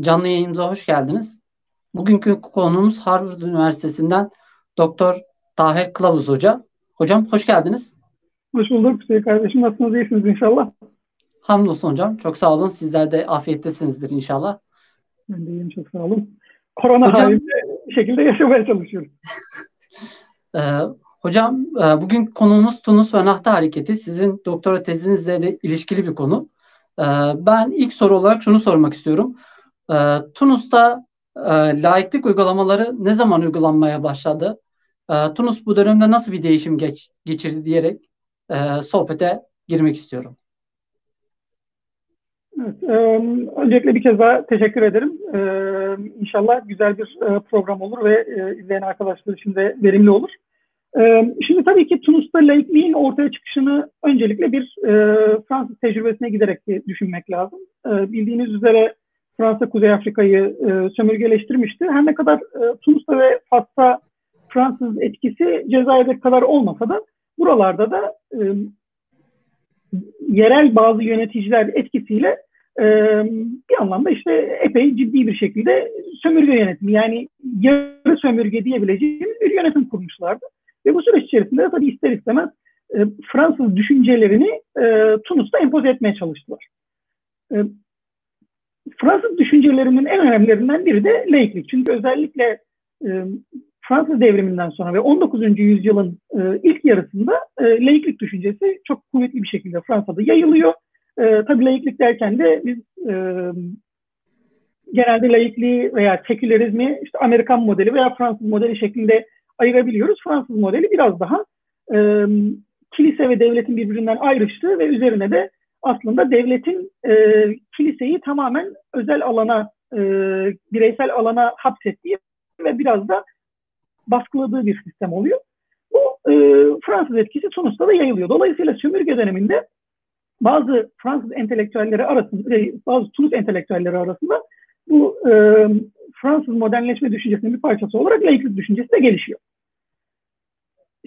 Canlı yayınımıza hoş geldiniz. Bugünkü konuğumuz Harvard Üniversitesi'nden Doktor Tahir Kılavuz Hoca. Hocam hoş geldiniz. Hoş bulduk Hüseyin kardeşim. Nasılsınız? İyisiniz inşallah. Hamdolsun hocam. Çok sağ olun. Sizler de afiyettesinizdir inşallah. Ben de iyiyim. Çok sağ olun. Korona hocam, halinde bir şekilde yaşamaya çalışıyorum. e, hocam e, bugün konuğumuz Tunus ve Nahta Hareketi. Sizin doktora tezinizle de ilişkili bir konu. E, ben ilk soru olarak şunu sormak istiyorum. E, Tunus'ta e, laiklik uygulamaları ne zaman uygulanmaya başladı? E, Tunus bu dönemde nasıl bir değişim geç, geçirdi diyerek e, sohbete girmek istiyorum. Evet, e, öncelikle bir kez daha teşekkür ederim. E, inşallah güzel bir e, program olur ve e, izleyen arkadaşlar için de verimli olur. E, şimdi tabii ki Tunus'ta laikliğin ortaya çıkışını öncelikle bir e, Fransız tecrübesine giderek düşünmek lazım. E, bildiğiniz üzere Fransa Kuzey Afrika'yı e, sömürgeleştirmişti. Her ne kadar e, Tunus'ta ve Fas'ta Fransız etkisi Cezayir'de kadar olmasa da buralarda da e, yerel bazı yöneticiler etkisiyle e, bir anlamda işte epey ciddi bir şekilde sömürge yönetimi yani yarı sömürge diyebileceğimiz bir yönetim kurmuşlardı. Ve bu süreç içerisinde de tabii ister istemez e, Fransız düşüncelerini e, Tunus'ta empoze etmeye çalıştılar. E, Fransız düşüncelerinin en önemlilerinden biri de laiklik. Çünkü özellikle e, Fransız devriminden sonra ve 19. yüzyılın e, ilk yarısında e, laiklik düşüncesi çok kuvvetli bir şekilde Fransa'da yayılıyor. E, tabii laiklik derken de biz e, genelde laikliği veya sekülerizmi işte Amerikan modeli veya Fransız modeli şeklinde ayırabiliyoruz. Fransız modeli biraz daha e, kilise ve devletin birbirinden ayrıştığı ve üzerine de aslında devletin e, kiliseyi tamamen özel alana, e, bireysel alana hapsettiği ve biraz da baskıladığı bir sistem oluyor. Bu e, Fransız etkisi Tunus'ta da yayılıyor. Dolayısıyla sömürge döneminde bazı Fransız entelektüelleri arasında, e, bazı Tunus entelektüelleri arasında bu e, Fransız modernleşme düşüncesinin bir parçası olarak laiklik düşüncesi de gelişiyor.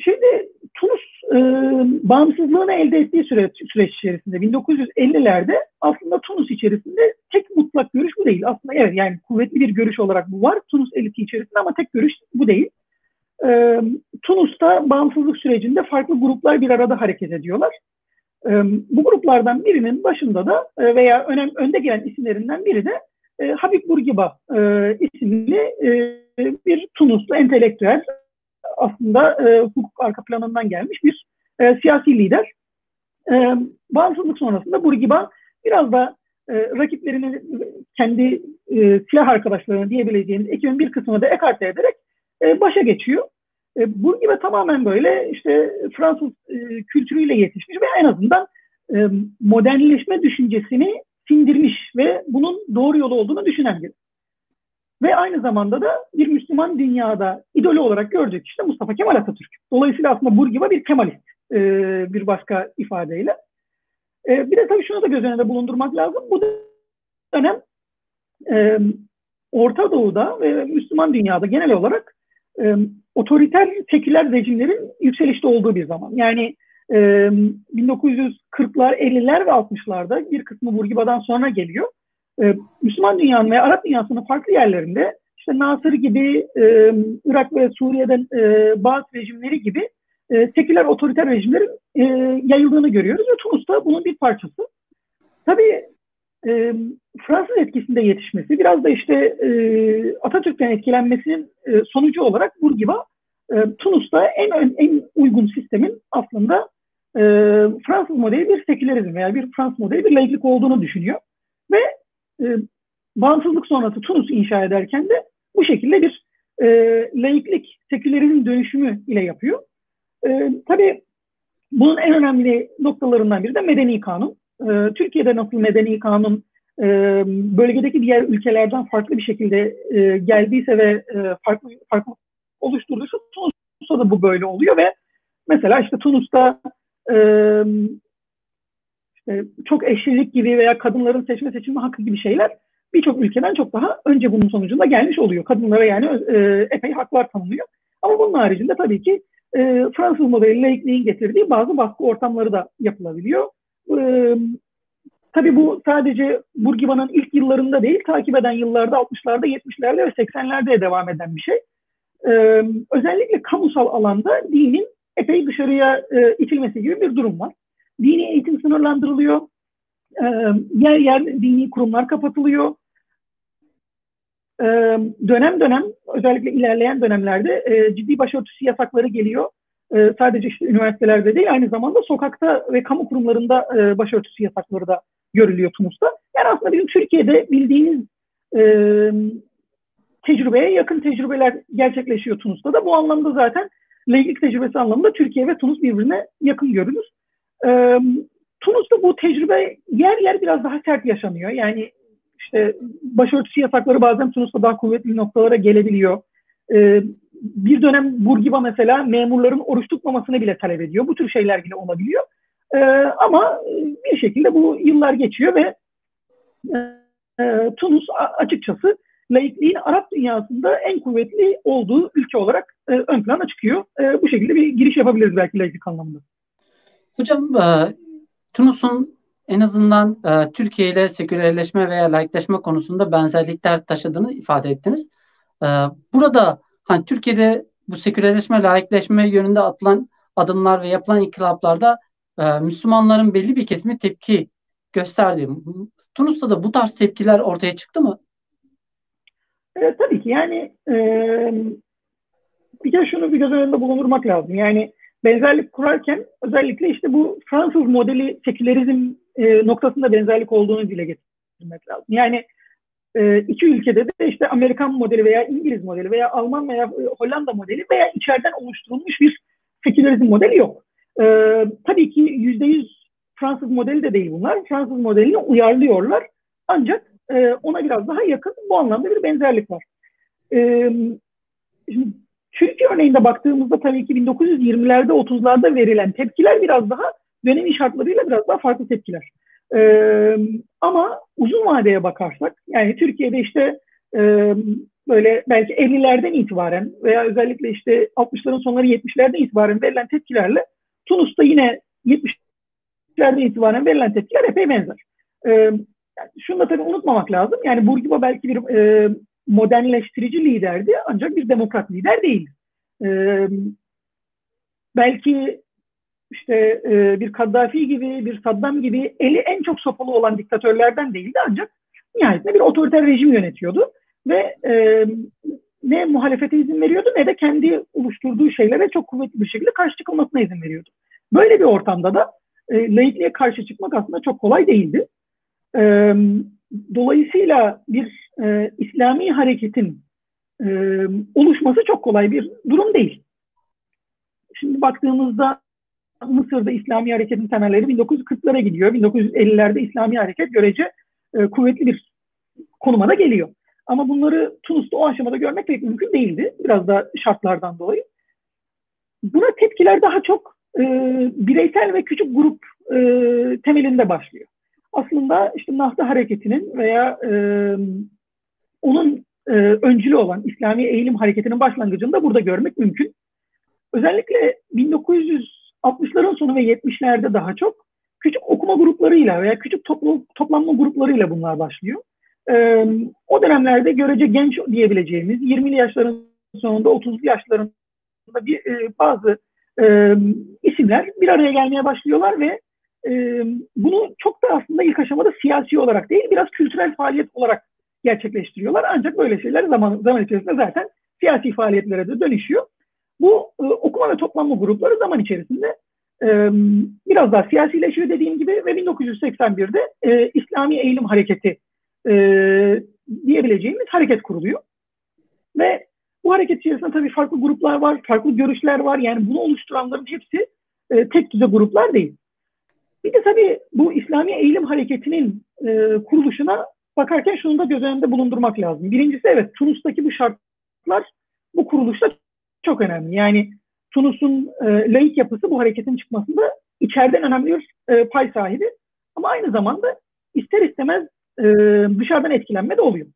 Şimdi Tunus e, bağımsızlığını elde ettiği süreç, süreç içerisinde 1950'lerde aslında Tunus içerisinde tek mutlak görüş bu değil. Aslında evet yani kuvvetli bir görüş olarak bu var Tunus eliti içerisinde ama tek görüş bu değil. E, Tunus'ta bağımsızlık sürecinde farklı gruplar bir arada hareket ediyorlar. E, bu gruplardan birinin başında da e, veya önem, önde gelen isimlerinden biri de e, Habib Bourguiba e, isimli e, bir Tunuslu entelektüel aslında e, hukuk arka planından gelmiş bir e, siyasi lider. E, bağımsızlık sonrasında Bourguiba biraz da e, rakiplerini kendi e, silah arkadaşlarını diyebileceğimiz ekibin bir kısmını da ekarte ederek e, başa geçiyor. E, Bourguiba tamamen böyle işte Fransız e, kültürüyle yetişmiş ve en azından e, modernleşme düşüncesini sindirmiş ve bunun doğru yolu olduğunu düşünen biri. Ve aynı zamanda da bir Müslüman dünyada idolü olarak gördüğü kişi de Mustafa Kemal Atatürk. Dolayısıyla aslında Bourguiba bir Kemalist e, bir başka ifadeyle. E, bir de tabii şunu da göz önünde bulundurmak lazım. Bu dönem e, Orta Doğu'da ve Müslüman dünyada genel olarak e, otoriter seküler rejimlerin yükselişte olduğu bir zaman. Yani e, 1940'lar, 50'ler ve 60'larda bir kısmı Burgiba'dan sonra geliyor. E, Müslüman dünyanın ve Arap dünyasının farklı yerlerinde işte Nasır gibi, e, Irak ve Suriye'den e, bazı rejimleri gibi e, seküler otoriter rejimlerin e, yayıldığını görüyoruz ve Tunus'ta bunun bir parçası. Tabii e, Fransız etkisinde yetişmesi, biraz da işte e, Atatürk'ten etkilenmesinin e, sonucu olarak Bourguiba e, Tunus'ta en en uygun sistemin aslında e, Fransız modeli bir sekülerizm veya bir Fransız modeli bir laiklik olduğunu düşünüyor. Ve e, bağımsızlık sonrası Tunus inşa ederken de bu şekilde bir e, laiklik, sekülerizm dönüşümü ile yapıyor. E, tabii bunun en önemli noktalarından biri de medeni kanun. E, Türkiye'de nasıl medeni kanun e, bölgedeki diğer ülkelerden farklı bir şekilde e, geldiyse ve e, farklı farklı oluşturduysa Tunus'ta da bu böyle oluyor ve mesela işte Tunus'ta e, işte çok eşlilik gibi veya kadınların seçme seçilme hakkı gibi şeyler birçok ülkeden çok daha önce bunun sonucunda gelmiş oluyor. Kadınlara yani e, epey haklar tanınıyor. Ama bunun haricinde tabii ki e, Fransız modeli laikliğin getirdiği bazı baskı ortamları da yapılabiliyor. E, tabii bu sadece Burgiba'nın ilk yıllarında değil, takip eden yıllarda 60'larda, 70'lerde ve 80'lerde devam eden bir şey. Özellikle kamusal alanda dinin epey dışarıya e, itilmesi gibi bir durum var. Dini eğitim sınırlandırılıyor. Ee, yer yer dini kurumlar kapatılıyor. Ee, dönem dönem, özellikle ilerleyen dönemlerde e, ciddi başörtüsü yasakları geliyor. Ee, sadece işte üniversitelerde değil, aynı zamanda sokakta ve kamu kurumlarında e, başörtüsü yasakları da görülüyor Tunus'ta. Yani aslında bizim Türkiye'de bildiğimiz e, tecrübeye yakın tecrübeler gerçekleşiyor Tunus'ta da. Bu anlamda zaten laiklik tecrübesi anlamında Türkiye ve Tunus birbirine yakın görülür. E, Tunus'ta bu tecrübe yer yer biraz daha sert yaşanıyor. Yani işte başörtüsü yasakları bazen Tunus'ta daha kuvvetli noktalara gelebiliyor. E, bir dönem Burgiba mesela memurların oruç tutmamasını bile talep ediyor. Bu tür şeyler bile olabiliyor. E, ama bir şekilde bu yıllar geçiyor ve e, Tunus açıkçası laikliğin Arap dünyasında en kuvvetli olduğu ülke olarak e, ön plana çıkıyor. E, bu şekilde bir giriş yapabiliriz belki laiklik anlamında. Hocam e, Tunus'un en azından e, Türkiye ile sekülerleşme veya laikleşme konusunda benzerlikler taşıdığını ifade ettiniz. E, burada hani Türkiye'de bu sekülerleşme, laikleşme yönünde atılan adımlar ve yapılan inkılaplarda e, Müslümanların belli bir kesimi tepki gösterdi. Tunus'ta da bu tarz tepkiler ortaya çıktı mı? E, tabii ki yani e, bir kere şunu bir göz önünde bulundurmak lazım. Yani benzerlik kurarken özellikle işte bu Fransız modeli sekülerizm e, noktasında benzerlik olduğunu dile getirmek lazım. Yani e, iki ülkede de işte Amerikan modeli veya İngiliz modeli veya Alman veya e, Hollanda modeli veya içeriden oluşturulmuş bir sekülerizm modeli yok. E, tabii ki yüzde yüz Fransız modeli de değil bunlar. Fransız modelini uyarlıyorlar. Ancak e, ona biraz daha yakın. Bu anlamda bir benzerlik var. E, şimdi Türkiye örneğinde baktığımızda tabii ki 1920'lerde 30'larda verilen tepkiler biraz daha dönemin şartlarıyla biraz daha farklı tepkiler. Ee, ama uzun vadeye bakarsak yani Türkiye'de işte e, böyle belki 50'lerden itibaren veya özellikle işte 60'ların sonları 70'lerden itibaren verilen tepkilerle Tunus'ta yine 70'lerden itibaren verilen tepkiler epey benzer. Ee, şunu da tabii unutmamak lazım. Yani Bourguiba belki bir e, modernleştirici liderdi ancak bir demokrat lider değil. Ee, belki işte e, bir Kaddafi gibi, bir Saddam gibi eli en çok sopalı olan diktatörlerden değildi ancak nihayetinde bir otoriter rejim yönetiyordu ve e, ne muhalefete izin veriyordu ne de kendi oluşturduğu şeylere çok kuvvetli bir şekilde karşı çıkılmasına izin veriyordu. Böyle bir ortamda da e, laikliğe karşı çıkmak aslında çok kolay değildi. E, dolayısıyla bir e, İslami hareketin e, oluşması çok kolay bir durum değil. Şimdi baktığımızda Mısır'da İslami hareketin temelleri 1940'lara gidiyor. 1950'lerde İslami hareket görece e, kuvvetli bir konuma da geliyor. Ama bunları Tunus'ta o aşamada görmek pek mümkün değildi. Biraz da şartlardan dolayı. Buna tepkiler daha çok e, bireysel ve küçük grup e, temelinde başlıyor. Aslında işte Nahda Hareketi'nin veya e, onun e, öncülü olan İslami Eğilim Hareketi'nin başlangıcını da burada görmek mümkün. Özellikle 1960'ların sonu ve 70'lerde daha çok küçük okuma gruplarıyla veya küçük toplu, toplanma gruplarıyla bunlar başlıyor. E, o dönemlerde görece genç diyebileceğimiz 20'li yaşların sonunda 30'lu yaşlarında bir, e, bazı e, isimler bir araya gelmeye başlıyorlar ve e, bunu çok da aslında ilk aşamada siyasi olarak değil biraz kültürel faaliyet olarak gerçekleştiriyorlar. Ancak böyle şeyler zaman, zaman içerisinde zaten siyasi faaliyetlere de dönüşüyor. Bu e, okuma ve toplanma grupları zaman içerisinde e, biraz daha siyasileşiyor dediğim gibi ve 1981'de e, İslami Eğilim Hareketi e, diyebileceğimiz hareket kuruluyor. Ve bu hareket içerisinde tabii farklı gruplar var, farklı görüşler var. Yani bunu oluşturanların hepsi e, tek düze gruplar değil. Bir de tabii bu İslami Eğilim Hareketi'nin e, kuruluşuna bakarken şunu da göz önünde bulundurmak lazım. Birincisi evet Tunus'taki bu şartlar bu kuruluşta çok önemli. Yani Tunus'un e, laik yapısı bu hareketin çıkmasında içeriden önemli bir e, pay sahibi. Ama aynı zamanda ister istemez e, dışarıdan etkilenme de oluyor.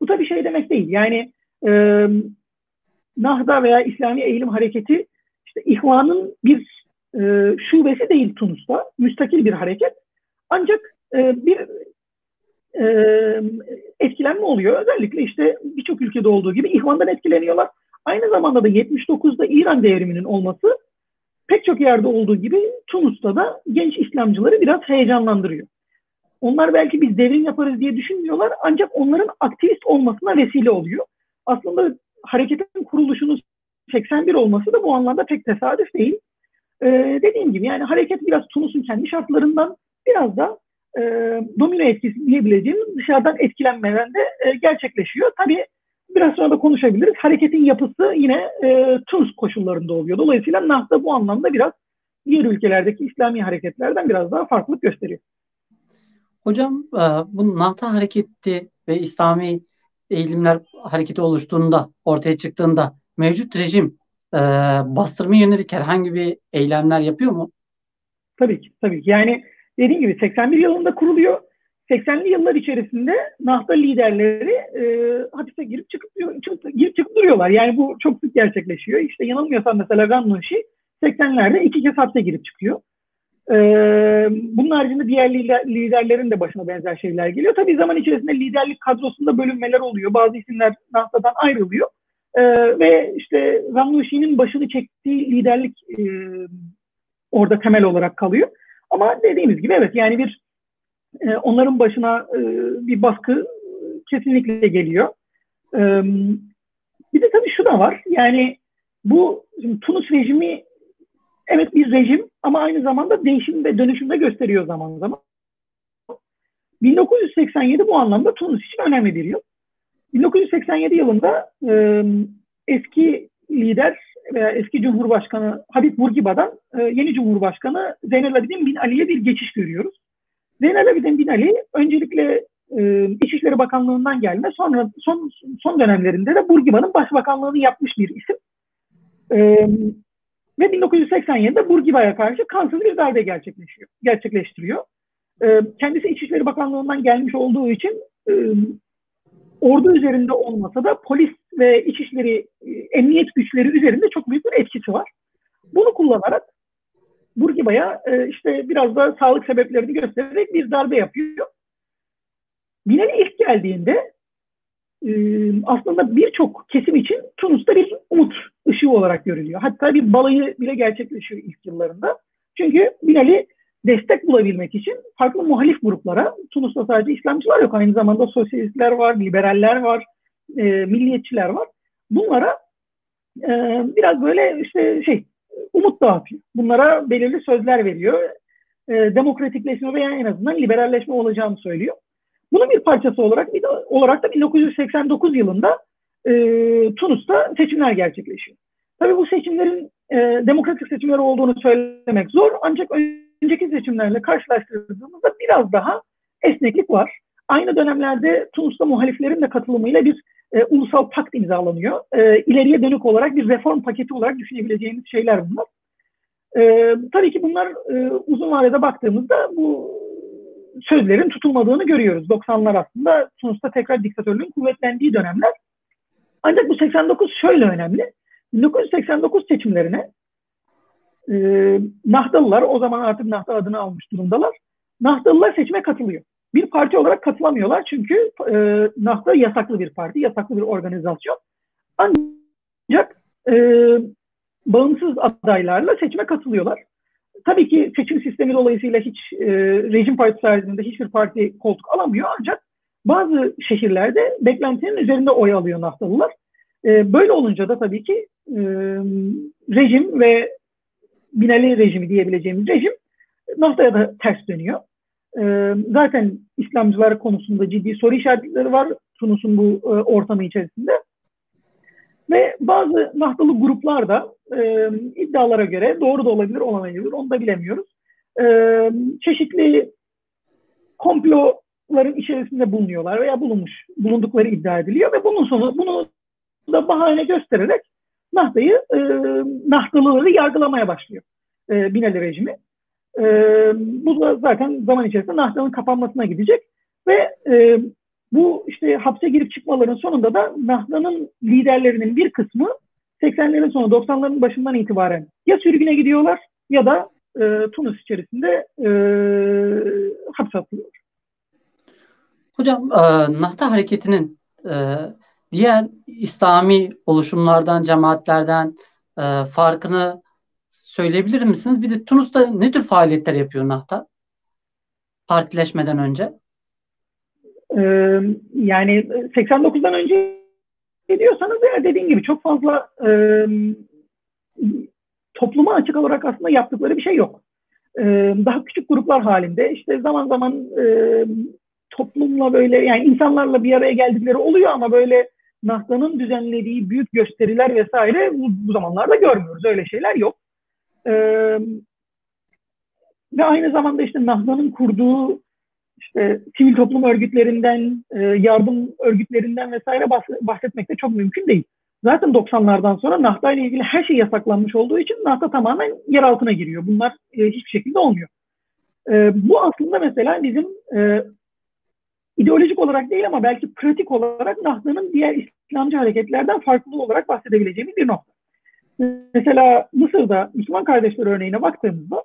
Bu tabii şey demek değil. Yani e, Nahda veya İslami Eğilim Hareketi işte İhvan'ın bir e, şubesi değil Tunus'ta. Müstakil bir hareket. Ancak e, bir e, etkilenme oluyor. Özellikle işte birçok ülkede olduğu gibi İhvan'dan etkileniyorlar. Aynı zamanda da 79'da İran devriminin olması pek çok yerde olduğu gibi Tunus'ta da genç İslamcıları biraz heyecanlandırıyor. Onlar belki biz devrim yaparız diye düşünmüyorlar ancak onların aktivist olmasına vesile oluyor. Aslında hareketin kuruluşunun 81 olması da bu anlamda pek tesadüf değil. Ee, dediğim gibi yani hareket biraz Tunus'un kendi şartlarından biraz da e, domino etkisi diyebileceğimiz dışarıdan etkilenmeden de e, gerçekleşiyor. Tabii biraz sonra da konuşabiliriz. Hareketin yapısı yine e, Tunus koşullarında oluyor. Dolayısıyla NAFTA bu anlamda biraz diğer ülkelerdeki İslami hareketlerden biraz daha farklılık gösteriyor. Hocam e, bu NAFTA hareketi ve İslami eğilimler hareketi oluştuğunda, ortaya çıktığında mevcut rejim e, bastırma yönelik herhangi bir eylemler yapıyor mu? Tabii ki, tabii ki. Yani dediğim gibi 81 yılında kuruluyor. 80'li yıllar içerisinde NAFTA liderleri e, hapise girip çıkıp, çıkıp, girip çıkıp duruyorlar. Yani bu çok sık gerçekleşiyor. İşte yanılmıyorsam mesela Gannunshi 80'lerde iki kez hapse girip çıkıyor. E, bunun haricinde diğer lider, liderlerin de başına benzer şeyler geliyor. Tabii zaman içerisinde liderlik kadrosunda bölünmeler oluyor. Bazı isimler NAFTA'dan ayrılıyor. E, ve işte Gannunchi'nin başını çektiği liderlik e, orada temel olarak kalıyor. Ama dediğimiz gibi evet yani bir e, onların başına e, bir baskı kesinlikle geliyor. E, bir de tabii şu da var. Yani bu Tunus rejimi evet bir rejim ama aynı zamanda değişim ve dönüşüm de gösteriyor zaman zaman. 1987 bu anlamda Tunus için önemli bir yıl. 1987 yılında e, eski lider veya eski Cumhurbaşkanı Habib Bourguiba'dan e, yeni Cumhurbaşkanı Zeynel Abidin Bin Ali'ye bir geçiş görüyoruz. Zeynel Abidin Bin Ali öncelikle e, İçişleri Bakanlığı'ndan gelme sonra son son dönemlerinde de Bourguiba'nın başbakanlığını yapmış bir isim. E, ve 1987'de Bourguiba'ya karşı kansız bir darbe gerçekleşiyor, gerçekleştiriyor. E, kendisi İçişleri Bakanlığı'ndan gelmiş olduğu için ordu üzerinde olmasa da polis ve İçişleri e, emniyet güçleri üzerinde çok büyük bir etkisi var. Bunu kullanarak Burgiba'ya e, işte biraz da sağlık sebeplerini göstererek bir darbe yapıyor. Binali ilk geldiğinde e, aslında birçok kesim için Tunus'ta bir umut ışığı olarak görülüyor. Hatta bir balayı bile gerçekleşiyor ilk yıllarında. Çünkü Binali destek bulabilmek için farklı muhalif gruplara, Tunus'ta sadece İslamcılar yok, aynı zamanda sosyalistler var, liberaller var, e, milliyetçiler var. Bunlara e, biraz böyle işte şey umut dağıtıyor. Bunlara belirli sözler veriyor. E, demokratikleşme veya en azından liberalleşme olacağını söylüyor. Bunun bir parçası olarak bir de, olarak da 1989 yılında e, Tunus'ta seçimler gerçekleşiyor. Tabii bu seçimlerin e, demokratik seçimler olduğunu söylemek zor ancak önceki seçimlerle karşılaştırdığımızda biraz daha esneklik var. Aynı dönemlerde Tunus'ta muhaliflerin de katılımıyla bir e, ulusal pakt imzalanıyor. E, ileriye dönük olarak bir reform paketi olarak düşünebileceğimiz şeyler bunlar. E, tabii ki bunlar e, uzun vadede baktığımızda bu sözlerin tutulmadığını görüyoruz. 90'lar aslında Tunus'ta tekrar diktatörlüğün kuvvetlendiği dönemler. Ancak bu 89 şöyle önemli. 1989 seçimlerine e, Nahdalılar, o zaman artık Nahda adını almış durumdalar. Nahdalılar seçime katılıyor bir parti olarak katılamıyorlar çünkü e, NAFTA yasaklı bir parti, yasaklı bir organizasyon. Ancak e, bağımsız adaylarla seçime katılıyorlar. Tabii ki seçim sistemi dolayısıyla hiç e, rejim partisi haricinde hiçbir parti koltuk alamıyor ancak bazı şehirlerde beklentinin üzerinde oy alıyor Naftalılar. E, böyle olunca da tabii ki e, rejim ve Binali rejimi diyebileceğimiz rejim NAFTA'ya da ters dönüyor. E, zaten İslamcılar konusunda ciddi soru işaretleri var Tunus'un bu e, ortamı içerisinde. Ve bazı nahtalı gruplar da e, iddialara göre doğru da olabilir, olamayabilir. Onu da bilemiyoruz. E, çeşitli komploların içerisinde bulunuyorlar veya bulunmuş, bulundukları iddia ediliyor ve bunun sonu bunu da bahane göstererek Nahta'yı, e, Nahtalıları yargılamaya başlıyor e, Binali rejimi. E, bu da zaten zaman içerisinde Nahda'nın kapanmasına gidecek ve e, bu işte hapse girip çıkmaların sonunda da Nahda'nın liderlerinin bir kısmı 80'lerin sonu 90'ların başından itibaren ya sürgüne gidiyorlar ya da e, Tunus içerisinde e, hapse atılıyor. Hocam e, Nahta hareketinin e, diğer İslami oluşumlardan, cemaatlerden e, farkını söyleyebilir misiniz? Bir de Tunus'ta ne tür faaliyetler yapıyor Nahta? Partileşmeden önce. Ee, yani 89'dan önce diyorsanız ya dediğim gibi çok fazla e, topluma açık olarak aslında yaptıkları bir şey yok. E, daha küçük gruplar halinde işte zaman zaman e, toplumla böyle yani insanlarla bir araya geldikleri oluyor ama böyle NASA'nın düzenlediği büyük gösteriler vesaire bu, bu zamanlarda görmüyoruz. Öyle şeyler yok. Ee, ve aynı zamanda işte NASA'nın kurduğu işte sivil toplum örgütlerinden, e, yardım örgütlerinden vesaire bahsetmek de çok mümkün değil. Zaten 90'lardan sonra nafta ile ilgili her şey yasaklanmış olduğu için nafta tamamen yer altına giriyor. Bunlar e, hiçbir şekilde olmuyor. E, bu aslında mesela bizim e, ideolojik olarak değil ama belki pratik olarak Nahda'nın diğer İslamcı hareketlerden farklı olarak bahsedebileceğimiz bir nokta. Mesela Mısır'da Müslüman kardeşler örneğine baktığımızda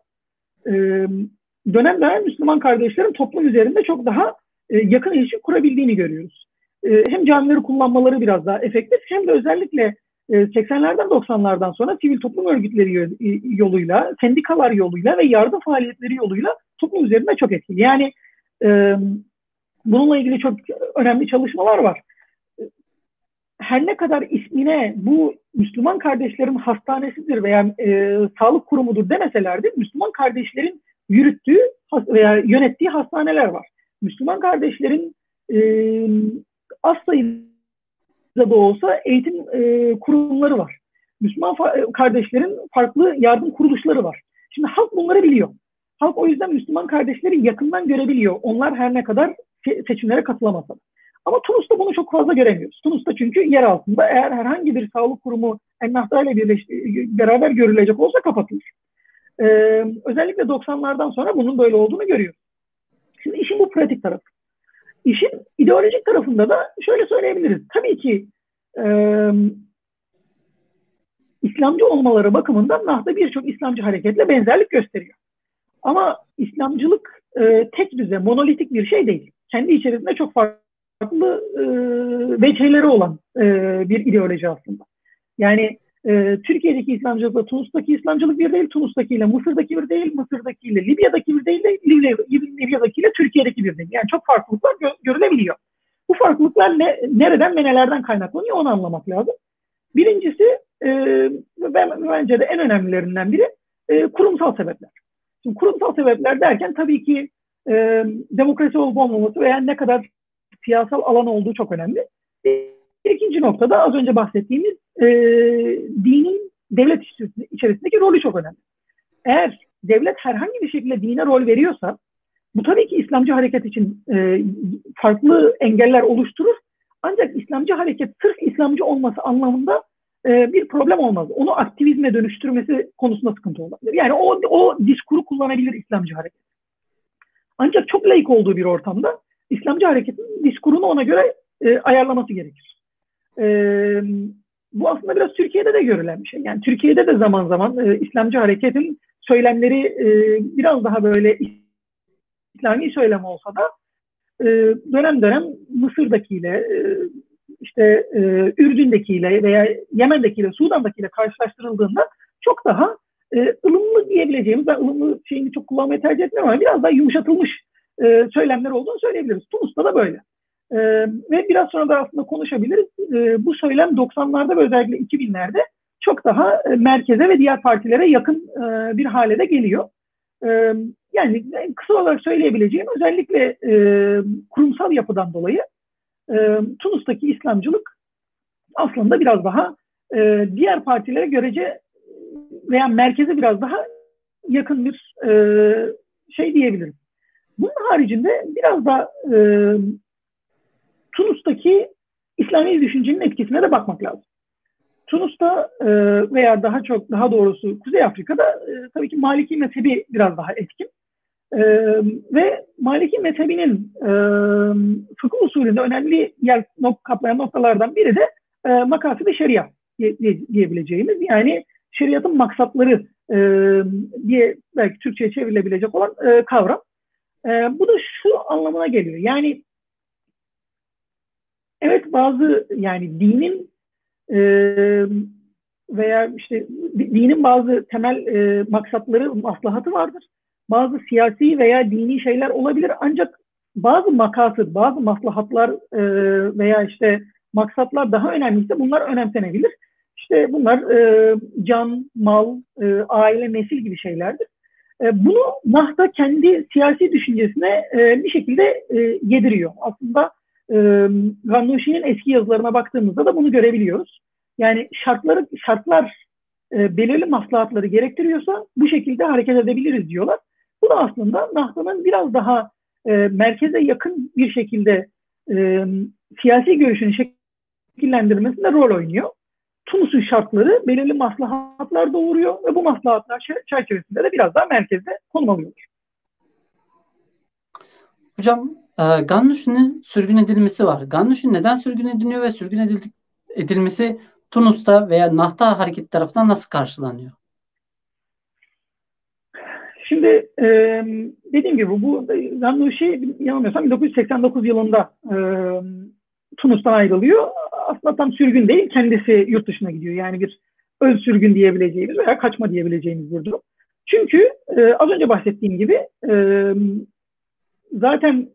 e, dönem dönem Müslüman kardeşlerin toplum üzerinde çok daha e, yakın ilişki kurabildiğini görüyoruz. E, hem camileri kullanmaları biraz daha efektif hem de özellikle 80'lerden 90'lardan sonra sivil toplum örgütleri yoluyla, sendikalar yoluyla ve yardım faaliyetleri yoluyla toplum üzerinde çok etkili. Yani Bununla ilgili çok önemli çalışmalar var. Her ne kadar ismine bu Müslüman kardeşlerin hastanesidir veya e, sağlık kurumudur demeselerdi Müslüman kardeşlerin yürüttüğü veya yönettiği hastaneler var. Müslüman kardeşlerin e, az sayıda da olsa eğitim e, kurumları var. Müslüman kardeşlerin farklı yardım kuruluşları var. Şimdi halk bunları biliyor. Halk o yüzden Müslüman kardeşleri yakından görebiliyor. Onlar her ne kadar seçimlere katılamasa Ama Tunus'ta bunu çok fazla göremiyoruz. Tunus'ta çünkü yer altında eğer herhangi bir sağlık kurumu Ennahda ile beraber görülecek olsa kapatılır. Ee, özellikle 90'lardan sonra bunun böyle olduğunu görüyoruz. Şimdi işin bu pratik tarafı. İşin ideolojik tarafında da şöyle söyleyebiliriz. Tabii ki e, İslamcı olmaları bakımından Nahda birçok İslamcı hareketle benzerlik gösteriyor. Ama İslamcılık e, tek düze, monolitik bir şey değil kendi içerisinde çok farklı e, veciheleri olan e, bir ideoloji aslında. Yani e, Türkiye'deki İslamcılıkla Tunus'taki İslamcılık bir değil, Tunus'takiyle Mısır'daki bir değil, Mısır'dakiyle Libya'daki bir değil, Libya, Libya'dakiyle Türkiye'deki bir değil. Yani çok farklılıklar gö- görülebiliyor. Bu farklılıklar ne, nereden ve nelerden kaynaklanıyor onu anlamak lazım. Birincisi e, ben, bence de en önemlilerinden biri e, kurumsal sebepler. Şimdi kurumsal sebepler derken tabii ki e, demokrasi olup olmaması veya ne kadar siyasal alan olduğu çok önemli. İkinci noktada az önce bahsettiğimiz e, dinin devlet içerisindeki rolü çok önemli. Eğer devlet herhangi bir şekilde dine rol veriyorsa bu tabii ki İslamcı hareket için e, farklı engeller oluşturur. Ancak İslamcı hareket sırf İslamcı olması anlamında e, bir problem olmaz. Onu aktivizme dönüştürmesi konusunda sıkıntı olabilir. Yani o, o diskuru kullanabilir İslamcı hareket. Ancak çok layık olduğu bir ortamda İslamcı hareketin diskurunu ona göre e, ayarlaması gerekir. E, bu aslında biraz Türkiye'de de görülen bir şey. Yani Türkiye'de de zaman zaman e, İslamcı hareketin söylemleri e, biraz daha böyle İslami söylem olsa da e, dönem dönem Mısır'dakiyle, e, işte e, Ürdün'dekiyle veya Yemen'dekiyle, Sudan'dakiyle karşılaştırıldığında çok daha e, ılımlı diyebileceğimiz, ben ılımlı şeyini çok kullanmayı tercih etmiyorum ama biraz daha yumuşatılmış e, söylemler olduğunu söyleyebiliriz. Tunus'ta da böyle. E, ve biraz sonra da aslında konuşabiliriz. E, bu söylem 90'larda ve özellikle 2000'lerde çok daha e, merkeze ve diğer partilere yakın e, bir hale de geliyor. E, yani kısa olarak söyleyebileceğim özellikle e, kurumsal yapıdan dolayı e, Tunus'taki İslamcılık aslında biraz daha e, diğer partilere görece veya merkeze biraz daha yakın bir e, şey diyebiliriz. Bunun haricinde biraz da e, Tunus'taki İslami düşüncenin etkisine de bakmak lazım. Tunus'ta e, veya daha çok daha doğrusu Kuzey Afrika'da e, tabii ki Maliki mezhebi biraz daha etkin. E, ve Maliki mezhebinin e, fıkıh usulünde önemli yer nok kaplayan noktalardan biri de e, makasidi şeria diye, diyebileceğimiz yani şeriatın maksatları e, diye belki Türkçe'ye çevrilebilecek olan e, kavram. E, bu da şu anlamına geliyor. Yani evet bazı yani dinin e, veya işte dinin bazı temel e, maksatları, maslahatı vardır. Bazı siyasi veya dini şeyler olabilir ancak bazı makasır, bazı maslahatlar e, veya işte maksatlar daha önemliyse bunlar önemsenebilir. İşte bunlar e, can, mal, e, aile, nesil gibi şeylerdir. E, bunu Nahda kendi siyasi düşüncesine e, bir şekilde e, yediriyor. Aslında e, Gannouchi'nin eski yazılarına baktığımızda da bunu görebiliyoruz. Yani şartları şartlar e, belirli maslahatları gerektiriyorsa bu şekilde hareket edebiliriz diyorlar. Bu da aslında Nahda'nın biraz daha e, merkeze yakın bir şekilde e, siyasi görüşünü şekillendirmesinde rol oynuyor. Tunus'un şartları belirli maslahatlar doğuruyor ve bu maslahatlar çerçevesinde de biraz daha merkezde konum alıyor. Hocam e, Gannuş'un sürgün edilmesi var. Gannuş'un neden sürgün ediliyor ve sürgün edildik, edilmesi Tunus'ta veya Nahta hareketi tarafından nasıl karşılanıyor? Şimdi e, dediğim gibi bu Gannuş'i yanılmıyorsam 1989 yılında e, Tunus'tan ayrılıyor. Aslında tam sürgün değil, kendisi yurt dışına gidiyor. Yani bir öz sürgün diyebileceğimiz veya kaçma diyebileceğimiz bir durum. Çünkü e, az önce bahsettiğim gibi e, zaten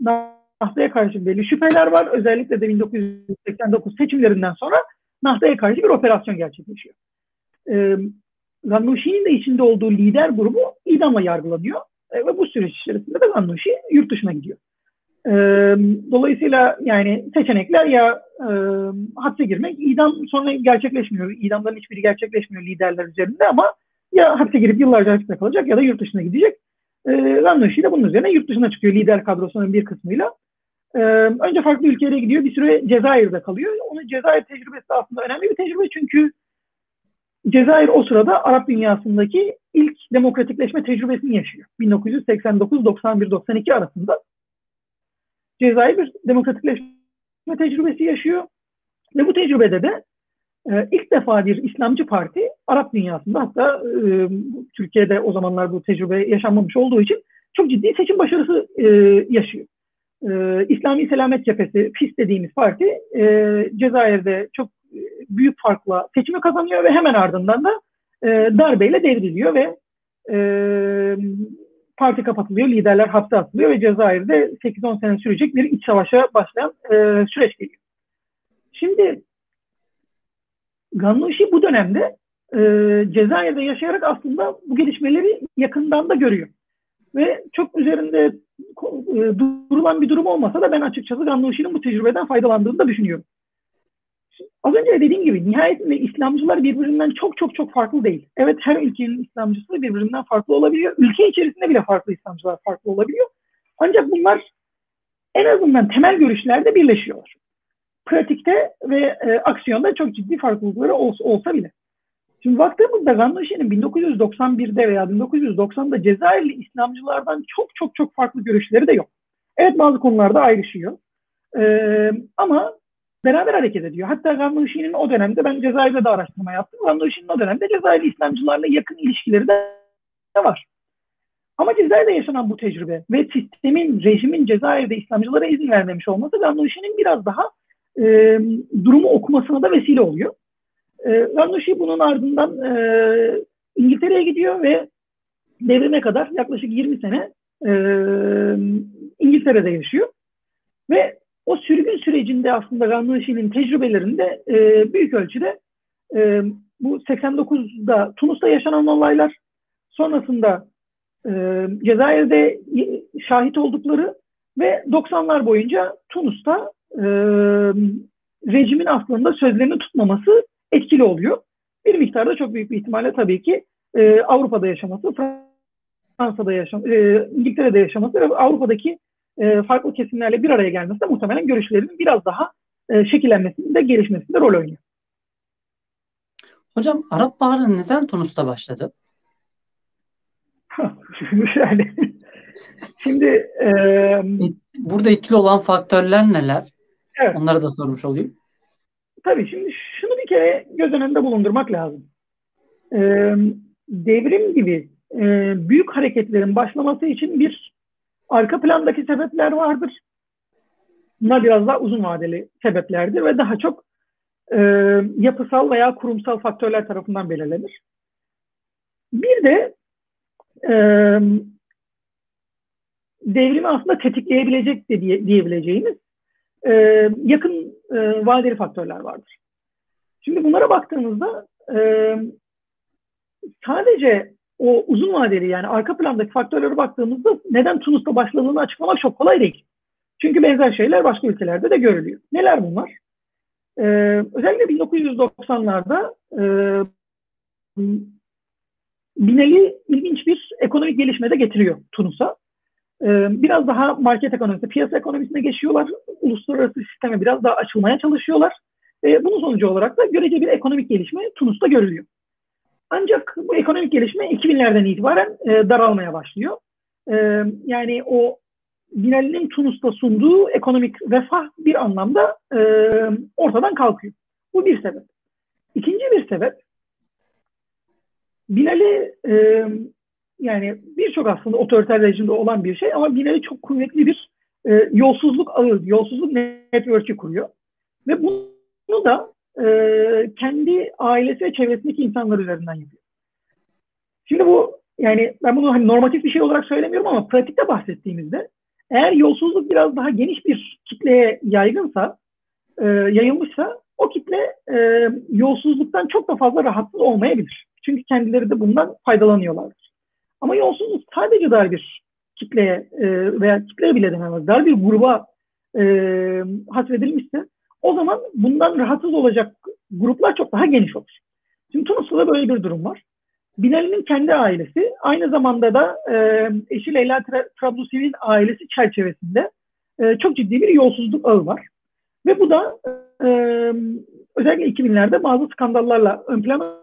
Nahta'ya karşı belli şüpheler var. Özellikle de 1989 seçimlerinden sonra Nahta'ya karşı bir operasyon gerçekleşiyor. E, Gannouchi'nin de içinde olduğu lider grubu idamla yargılanıyor. E, ve bu süreç içerisinde de Gannouchi yurt dışına gidiyor. E, dolayısıyla yani seçenekler ya e, hapse girmek, idam sonra gerçekleşmiyor. İdamların hiçbiri gerçekleşmiyor liderler üzerinde ama ya hapse girip yıllarca hapiste kalacak ya da yurt dışına gidecek. E, Gannouchi de bunun üzerine yurt dışına çıkıyor lider kadrosunun bir kısmıyla. E, önce farklı ülkelere gidiyor. Bir süre Cezayir'de kalıyor. Onun Cezayir tecrübesi aslında önemli bir tecrübe çünkü Cezayir o sırada Arap dünyasındaki ilk demokratikleşme tecrübesini yaşıyor. 1989, 91, 92 arasında Cezayir bir demokratikleşme tecrübesi yaşıyor. Ve bu tecrübede de e, ilk defa bir İslamcı parti Arap dünyasında hatta e, Türkiye'de o zamanlar bu tecrübe yaşanmamış olduğu için çok ciddi seçim başarısı e, yaşıyor. E, İslami Selamet Cephesi, FİS dediğimiz parti e, Cezayir'de çok büyük farkla seçimi kazanıyor ve hemen ardından da e, darbeyle devriliyor ve e, parti kapatılıyor, liderler hapse atılıyor ve Cezayir'de 8-10 sene sürecek bir iç savaşa başlayan e, süreç geliyor. Şimdi Gannouchi bu dönemde e, Cezayir'de yaşayarak aslında bu gelişmeleri yakından da görüyor. Ve çok üzerinde e, durulan bir durum olmasa da ben açıkçası Gannouchi'nin bu tecrübeden faydalandığını da düşünüyorum. Az önce dediğim gibi nihayetinde İslamcılar birbirinden çok çok çok farklı değil. Evet her ülkenin İslamcısı birbirinden farklı olabiliyor. Ülke içerisinde bile farklı İslamcılar farklı olabiliyor. Ancak bunlar en azından temel görüşlerde birleşiyorlar. Pratikte ve e, aksiyonda çok ciddi farklılıkları olsa, olsa bile. Şimdi baktığımızda Gannouchi'nin 1991'de veya 1990'da Cezayirli İslamcılardan çok çok çok farklı görüşleri de yok. Evet bazı konularda ayrışıyor. Ee, ama beraber hareket ediyor. Hatta Gannouchi'nin o dönemde ben Cezayir'de de araştırma yaptım. Gannouchi'nin o dönemde Cezayirli İslamcılarla yakın ilişkileri de var. Ama Cezayir'de yaşanan bu tecrübe ve sistemin, rejimin Cezayir'de İslamcılara izin vermemiş olması Gannouchi'nin biraz daha e, durumu okumasına da vesile oluyor. E, Gannouchi bunun ardından e, İngiltere'ye gidiyor ve devrime kadar yaklaşık 20 sene e, İngiltere'de yaşıyor. Ve o sürgün sürecinde aslında Gannouchi'nin tecrübelerinde e, büyük ölçüde e, bu 89'da Tunus'ta yaşanan olaylar sonrasında e, Cezayir'de şahit oldukları ve 90'lar boyunca Tunus'ta e, rejimin aslında sözlerini tutmaması etkili oluyor. Bir miktarda çok büyük bir ihtimalle tabii ki e, Avrupa'da yaşaması, Fransa'da yaşaması, e, İngiltere'de yaşaması ve Avrupa'daki e, farklı kesimlerle bir araya gelmesi de muhtemelen görüşlerinin biraz daha e, şekillenmesinde, gelişmesinde rol oynuyor. Hocam Arap Baharı neden Tunus'ta başladı? yani şimdi e, burada etkili olan faktörler neler? Evet. Onlara da sormuş olayım. Tabii şimdi şunu bir kere göz önünde bulundurmak lazım. E, devrim gibi e, büyük hareketlerin başlaması için bir arka plandaki sebepler vardır. Bunlar biraz daha uzun vadeli sebeplerdir ve daha çok e, yapısal veya kurumsal faktörler tarafından belirlenir. Bir de e, devrimi aslında tetikleyebilecek de diye, diyebileceğimiz e, yakın e, vadeli faktörler vardır. Şimdi bunlara baktığımızda e, sadece o uzun vadeli yani arka plandaki faktörlere baktığımızda neden Tunus'ta başladığını açıklamak çok kolay değil. Çünkü benzer şeyler başka ülkelerde de görülüyor. Neler bunlar? Ee, özellikle 1990'larda e, Binali ilginç bir ekonomik gelişme de getiriyor Tunus'a. Ee, biraz daha market ekonomisine, piyasa ekonomisine geçiyorlar. Uluslararası sisteme biraz daha açılmaya çalışıyorlar. Ee, bunun sonucu olarak da görece bir ekonomik gelişme Tunus'ta görülüyor. Ancak bu ekonomik gelişme 2000'lerden itibaren e, daralmaya başlıyor. E, yani o Binali'nin Tunus'ta sunduğu ekonomik refah bir anlamda e, ortadan kalkıyor. Bu bir sebep. İkinci bir sebep Binali e, yani birçok aslında otoriter rejimde olan bir şey ama Binali çok kuvvetli bir e, yolsuzluk ağı, yolsuzluk network'ü kuruyor. Ve bunu da e, kendi ailesi ve çevresindeki insanlar üzerinden yapıyor. Şimdi bu yani ben bunu hani normatif bir şey olarak söylemiyorum ama pratikte bahsettiğimizde eğer yolsuzluk biraz daha geniş bir kitleye yaygınsa, e, yayılmışsa o kitle e, yolsuzluktan çok da fazla rahatsız olmayabilir. Çünkü kendileri de bundan faydalanıyorlardır. Ama yolsuzluk sadece dar bir kitleye e, veya kitleye bile denemez, dar bir gruba e, hasredilmişse o zaman bundan rahatsız olacak gruplar çok daha geniş olur. Şimdi Tunus'ta da böyle bir durum var. Binali'nin kendi ailesi aynı zamanda da e, eşi Leyla Trablusi'nin ailesi çerçevesinde e, çok ciddi bir yolsuzluk ağı var. Ve bu da e, özellikle 2000'lerde bazı skandallarla ön plana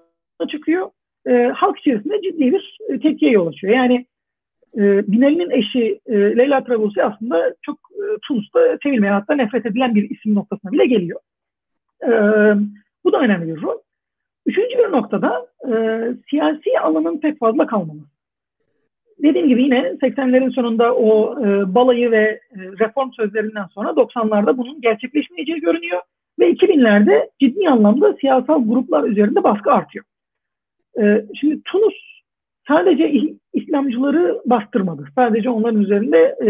çıkıyor. E, halk içerisinde ciddi bir e, tepkiye yol açıyor. Yani e, Binali'nin eşi e, Leyla Trablusi aslında çok e, Tunus'ta sevilmeyen hatta nefret edilen bir isim noktasına bile geliyor. E, bu da önemli bir rol. Üçüncü bir noktada e, siyasi alanın pek fazla kalmaması. Dediğim gibi yine 80'lerin sonunda o e, balayı ve e, reform sözlerinden sonra 90'larda bunun gerçekleşmeyeceği görünüyor. Ve 2000'lerde ciddi anlamda siyasal gruplar üzerinde baskı artıyor. E, şimdi Tunus sadece İslamcıları bastırmadı. Sadece onların üzerinde e,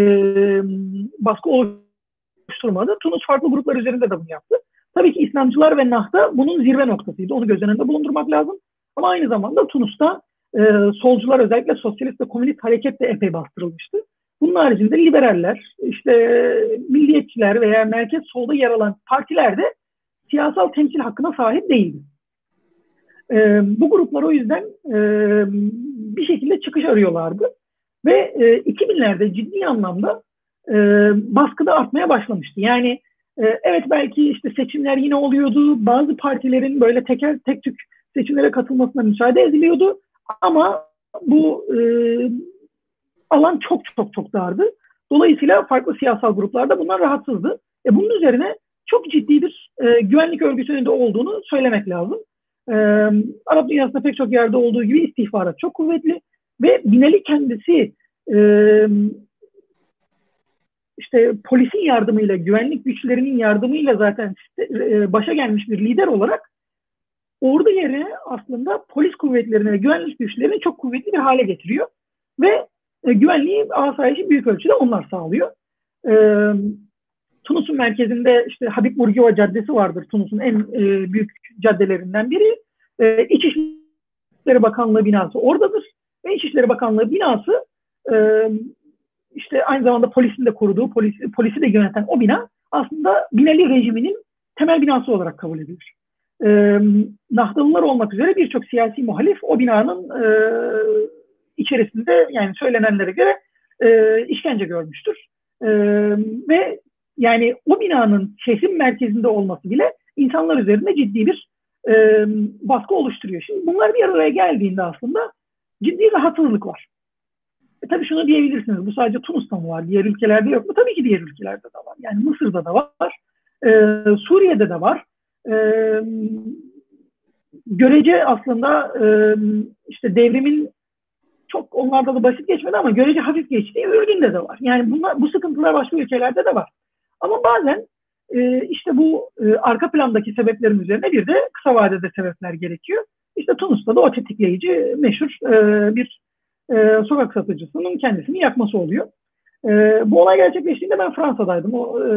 baskı oluşturmadı. Tunus farklı gruplar üzerinde de bunu yaptı. Tabii ki İslamcılar ve Nahda bunun zirve noktasıydı. Onu göz önünde bulundurmak lazım. Ama aynı zamanda Tunus'ta e, solcular özellikle sosyalist ve komünist hareket de epey bastırılmıştı. Bunun haricinde liberaller, işte milliyetçiler veya merkez solda yer alan partiler de siyasal temsil hakkına sahip değildi. E, bu gruplar o yüzden e, bir şekilde çıkış arıyorlardı. Ve e, 2000'lerde ciddi anlamda e, baskı da artmaya başlamıştı. Yani ee, evet belki işte seçimler yine oluyordu. Bazı partilerin böyle teker tek tük seçimlere katılmasına müsaade ediliyordu. Ama bu e, alan çok çok çok dardı. Dolayısıyla farklı siyasal gruplarda bunlar rahatsızdı. E, bunun üzerine çok ciddi bir e, güvenlik örgütünün de olduğunu söylemek lazım. E, Arap dünyasında pek çok yerde olduğu gibi istihbarat çok kuvvetli ve Binali kendisi e, işte polisin yardımıyla, güvenlik güçlerinin yardımıyla zaten e, başa gelmiş bir lider olarak ordu yerine aslında polis kuvvetlerini ve güvenlik güçlerini çok kuvvetli bir hale getiriyor. Ve e, güvenliği asayişi büyük ölçüde onlar sağlıyor. E, Tunus'un merkezinde işte Habib Bourguiba Caddesi vardır. Tunus'un en e, büyük caddelerinden biri. E, İçişleri Bakanlığı binası oradadır. Ve İçişleri Bakanlığı binası e, işte aynı zamanda polisin de koruduğu, polisi, polisi de yöneten o bina aslında Binali rejiminin temel binası olarak kabul edilir. E, Nahdalılar olmak üzere birçok siyasi muhalif o binanın e, içerisinde yani söylenenlere göre e, işkence görmüştür. E, ve yani o binanın şehrin merkezinde olması bile insanlar üzerinde ciddi bir e, baskı oluşturuyor. Şimdi bunlar bir araya geldiğinde aslında ciddi rahatsızlık var. E, tabii şunu diyebilirsiniz. Bu sadece Tunus'ta mı var? Diğer ülkelerde yok mu? Tabii ki diğer ülkelerde de var. Yani Mısır'da da var. E, Suriye'de de var. E, görece aslında e, işte devrimin çok onlarda da basit geçmedi ama görece hafif geçtiği Ürdün'de de var. Yani bunlar, bu sıkıntılar başka ülkelerde de var. Ama bazen e, işte bu e, arka plandaki sebeplerin üzerine bir de kısa vadede sebepler gerekiyor. İşte Tunus'ta da o tetikleyici meşhur e, bir e, sokak satıcısının kendisini yakması oluyor. E, bu olay gerçekleştiğinde ben Fransa'daydım. O, e,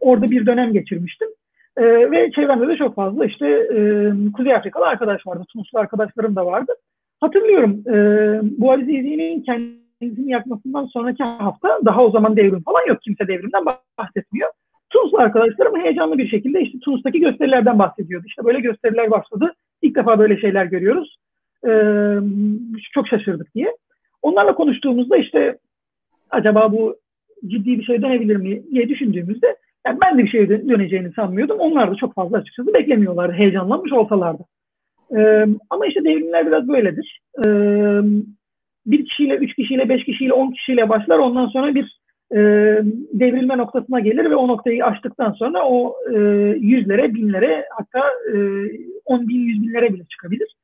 orada bir dönem geçirmiştim. E, ve çevremde de çok fazla işte e, Kuzey Afrikalı arkadaş vardı. Tunuslu arkadaşlarım da vardı. Hatırlıyorum e, bu Azizi'nin kendisini yakmasından sonraki hafta daha o zaman devrim falan yok. Kimse devrimden bahsetmiyor. Tunuslu arkadaşlarım heyecanlı bir şekilde işte Tunus'taki gösterilerden bahsediyordu. İşte böyle gösteriler başladı. İlk defa böyle şeyler görüyoruz. E, çok şaşırdık diye. Onlarla konuştuğumuzda işte acaba bu ciddi bir şey dönebilir mi diye düşündüğümüzde yani ben de bir şey döneceğini sanmıyordum. Onlar da çok fazla açıkçası beklemiyorlardı. Heyecanlanmış olsalardı. Ee, ama işte devrimler biraz böyledir. Ee, bir kişiyle, üç kişiyle, beş kişiyle, on kişiyle başlar. Ondan sonra bir e, devrilme noktasına gelir ve o noktayı aştıktan sonra o e, yüzlere, binlere hatta e, on bin, yüz binlere bile çıkabilir.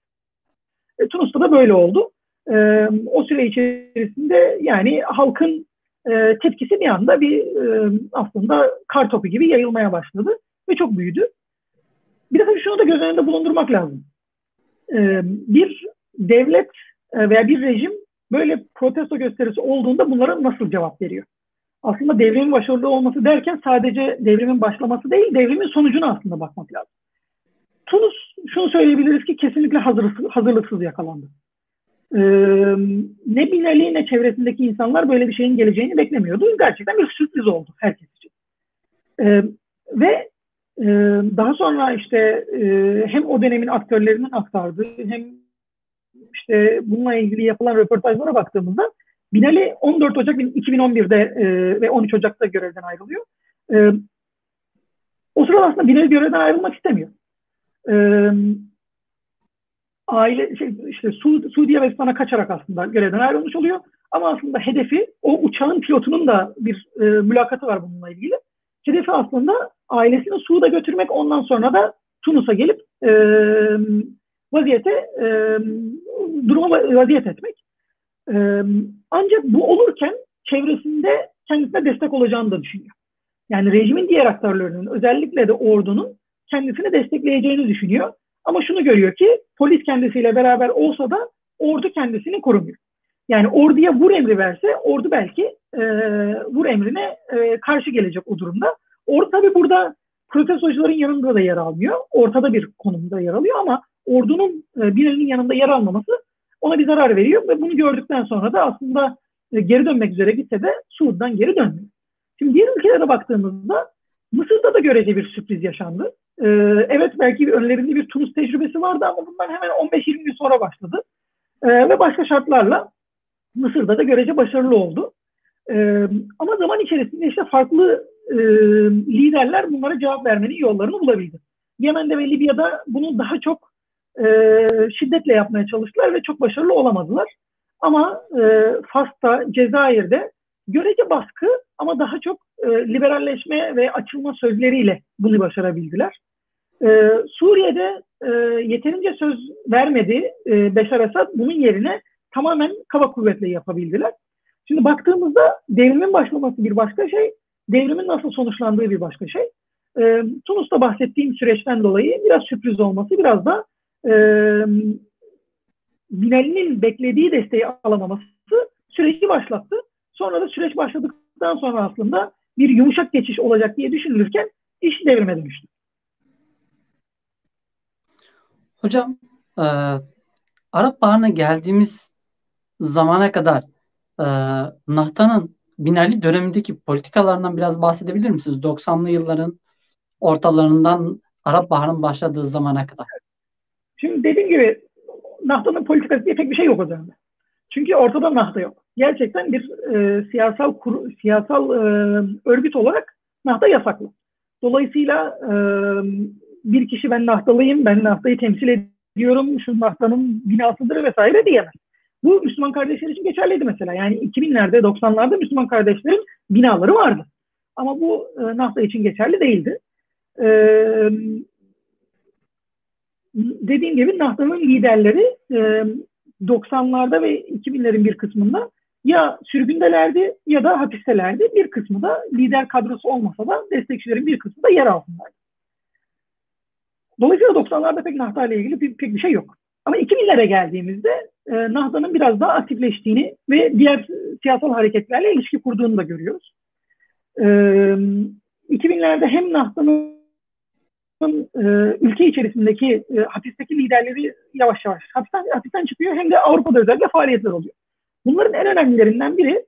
E, Tunus'ta da böyle oldu. E, o süre içerisinde yani halkın e, tepkisi bir anda bir e, aslında kar topu gibi yayılmaya başladı ve çok büyüdü. Bir de tabii şunu da göz önünde bulundurmak lazım. E, bir devlet e, veya bir rejim böyle protesto gösterisi olduğunda bunlara nasıl cevap veriyor? Aslında devrimin başarılı olması derken sadece devrimin başlaması değil, devrimin sonucuna aslında bakmak lazım. Tunus şunu söyleyebiliriz ki kesinlikle hazırsız, hazırlıksız yakalandı. Ee, ne Binali ne çevresindeki insanlar böyle bir şeyin geleceğini beklemiyordu. Gerçekten bir sürpriz oldu herkes için. Ee, ve e, daha sonra işte e, hem o dönemin aktörlerinin aktardığı hem işte bununla ilgili yapılan röportajlara baktığımızda Binali 14 Ocak 2011'de e, ve 13 Ocak'ta görevden ayrılıyor. E, o sırada aslında Binali görevden ayrılmak istemiyor. E, aile şey, işte Su, Suudi Arabistan'a kaçarak aslında görevden ayrılmış oluyor. Ama aslında hedefi o uçağın pilotunun da bir e, mülakatı var bununla ilgili. Hedefi aslında ailesini Suud'a götürmek ondan sonra da Tunus'a gelip e, vaziyete e, duruma vaziyet etmek. E, ancak bu olurken çevresinde kendisine destek olacağını da düşünüyor. Yani rejimin diğer aktörlerinin özellikle de ordunun kendisini destekleyeceğini düşünüyor. Ama şunu görüyor ki polis kendisiyle beraber olsa da ordu kendisini korumuyor. Yani orduya vur emri verse ordu belki e, vur emrine e, karşı gelecek o durumda. Ordu tabi burada protestocuların yanında da yer almıyor. Ortada bir konumda yer alıyor ama ordunun e, birinin yanında yer almaması ona bir zarar veriyor ve bunu gördükten sonra da aslında e, geri dönmek üzere gitse de Suud'dan geri dönmüyor. Şimdi diğer ülkelere baktığımızda Mısır'da da görece bir sürpriz yaşandı. Ee, evet belki önlerinde bir Tunus tecrübesi vardı ama bundan hemen 15-20 gün sonra başladı. Ee, ve başka şartlarla Mısır'da da görece başarılı oldu. Ama zaman içerisinde işte farklı e, liderler bunlara cevap vermenin yollarını bulabildi. Yemen'de ve Libya'da bunu daha çok e, şiddetle yapmaya çalıştılar ve çok başarılı olamadılar. Ama e, Fas'ta, Cezayir'de görece baskı ama daha çok e, liberalleşme ve açılma sözleriyle bunu başarabildiler. E, Suriye'de e, yeterince söz vermedi e, Beşar Esad. Bunun yerine tamamen kaba kuvvetle yapabildiler. Şimdi baktığımızda devrimin başlaması bir başka şey, devrimin nasıl sonuçlandığı bir başka şey. E, Tunus'ta bahsettiğim süreçten dolayı biraz sürpriz olması, biraz da e, Binali'nin beklediği desteği alamaması süreci başlattı. Sonra da süreç başladıktan sonra aslında bir yumuşak geçiş olacak diye düşünülürken iş devrime dönüştü. Hocam e, Arap Baharı'na geldiğimiz zamana kadar e, Nahta'nın Binali dönemindeki politikalarından biraz bahsedebilir misiniz? 90'lı yılların ortalarından Arap Baharı'nın başladığı zamana kadar. Şimdi dediğim gibi Nahta'nın politikası diye pek bir şey yok o. Çünkü ortada Nahta yok. Gerçekten bir e, siyasal kur, siyasal e, örgüt olarak Nahta yasaklı. Dolayısıyla e, bir kişi ben nahtalıyım, ben nahtayı temsil ediyorum, şu nahtanın binasıdır vesaire diyemez. Bu Müslüman kardeşler için geçerliydi mesela. Yani 2000'lerde, 90'larda Müslüman kardeşlerin binaları vardı. Ama bu e, nahta için geçerli değildi. E, dediğim gibi nahtanın liderleri e, 90'larda ve 2000'lerin bir kısmında ya sürgündelerdi ya da hapistelerdi. Bir kısmı da lider kadrosu olmasa da destekçilerin bir kısmı da yer altındaydı. Dolayısıyla 90'larda pek Nahda ile ilgili pek, bir şey yok. Ama 2000'lere geldiğimizde e, Nahda'nın biraz daha aktifleştiğini ve diğer siyasal hareketlerle ilişki kurduğunu da görüyoruz. E, 2000'lerde hem Nahda'nın e, ülke içerisindeki e, hapisteki liderleri yavaş yavaş hapisten, hapisten çıkıyor hem de Avrupa'da özellikle faaliyetler oluyor. Bunların en önemlilerinden biri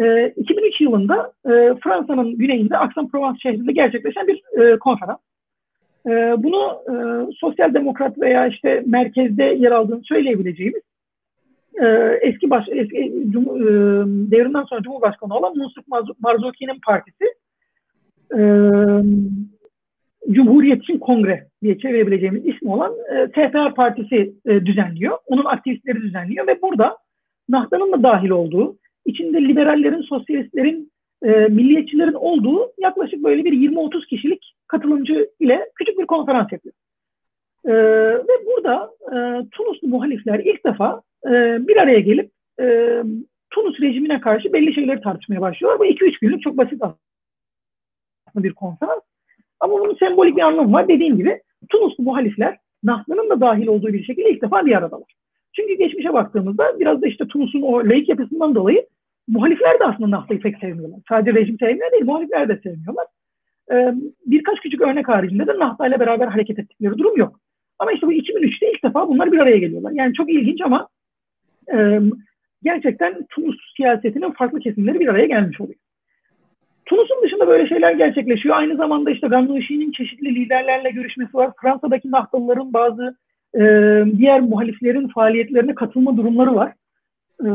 e, 2003 yılında e, Fransa'nın güneyinde Aix-en-Provence şehrinde gerçekleşen bir e, konferans. E, bunu e, sosyal demokrat veya işte merkezde yer aldığını söyleyebileceğimiz e, eski baş, eski, e, devrimden sonra Cumhurbaşkanı olan Munsuk Marzuki'nin partisi Cumhuriyet için Kongre diye çevirebileceğimiz ismi olan e, TPR Partisi e, düzenliyor. Onun aktivistleri düzenliyor ve burada Nahda'nın da dahil olduğu, içinde liberallerin, sosyalistlerin, e, milliyetçilerin olduğu yaklaşık böyle bir 20-30 kişilik katılımcı ile küçük bir konferans yapıyor. E, ve burada e, Tunuslu muhalifler ilk defa e, bir araya gelip e, Tunus rejimine karşı belli şeyleri tartışmaya başlıyorlar. Bu 2-3 günlük çok basit aslında bir konferans. Ama bunun sembolik bir anlamı var. Dediğim gibi Tunuslu muhalifler Nahda'nın da dahil olduğu bir şekilde ilk defa bir aradalar. Çünkü geçmişe baktığımızda biraz da işte Tunus'un o laik yapısından dolayı muhalifler de aslında Nahda'yı pek sevmiyorlar. Sadece rejim sevmiyor değil, muhalifler de sevmiyorlar. Ee, birkaç küçük örnek haricinde de Nahda ile beraber hareket ettikleri durum yok. Ama işte bu 2003'te ilk defa bunlar bir araya geliyorlar. Yani çok ilginç ama e, gerçekten Tunus siyasetinin farklı kesimleri bir araya gelmiş oluyor. Tunus'un dışında böyle şeyler gerçekleşiyor. Aynı zamanda işte Gannouchi'nin çeşitli liderlerle görüşmesi var. Fransa'daki Nahdalıların bazı e, diğer muhaliflerin faaliyetlerine katılma durumları var. E,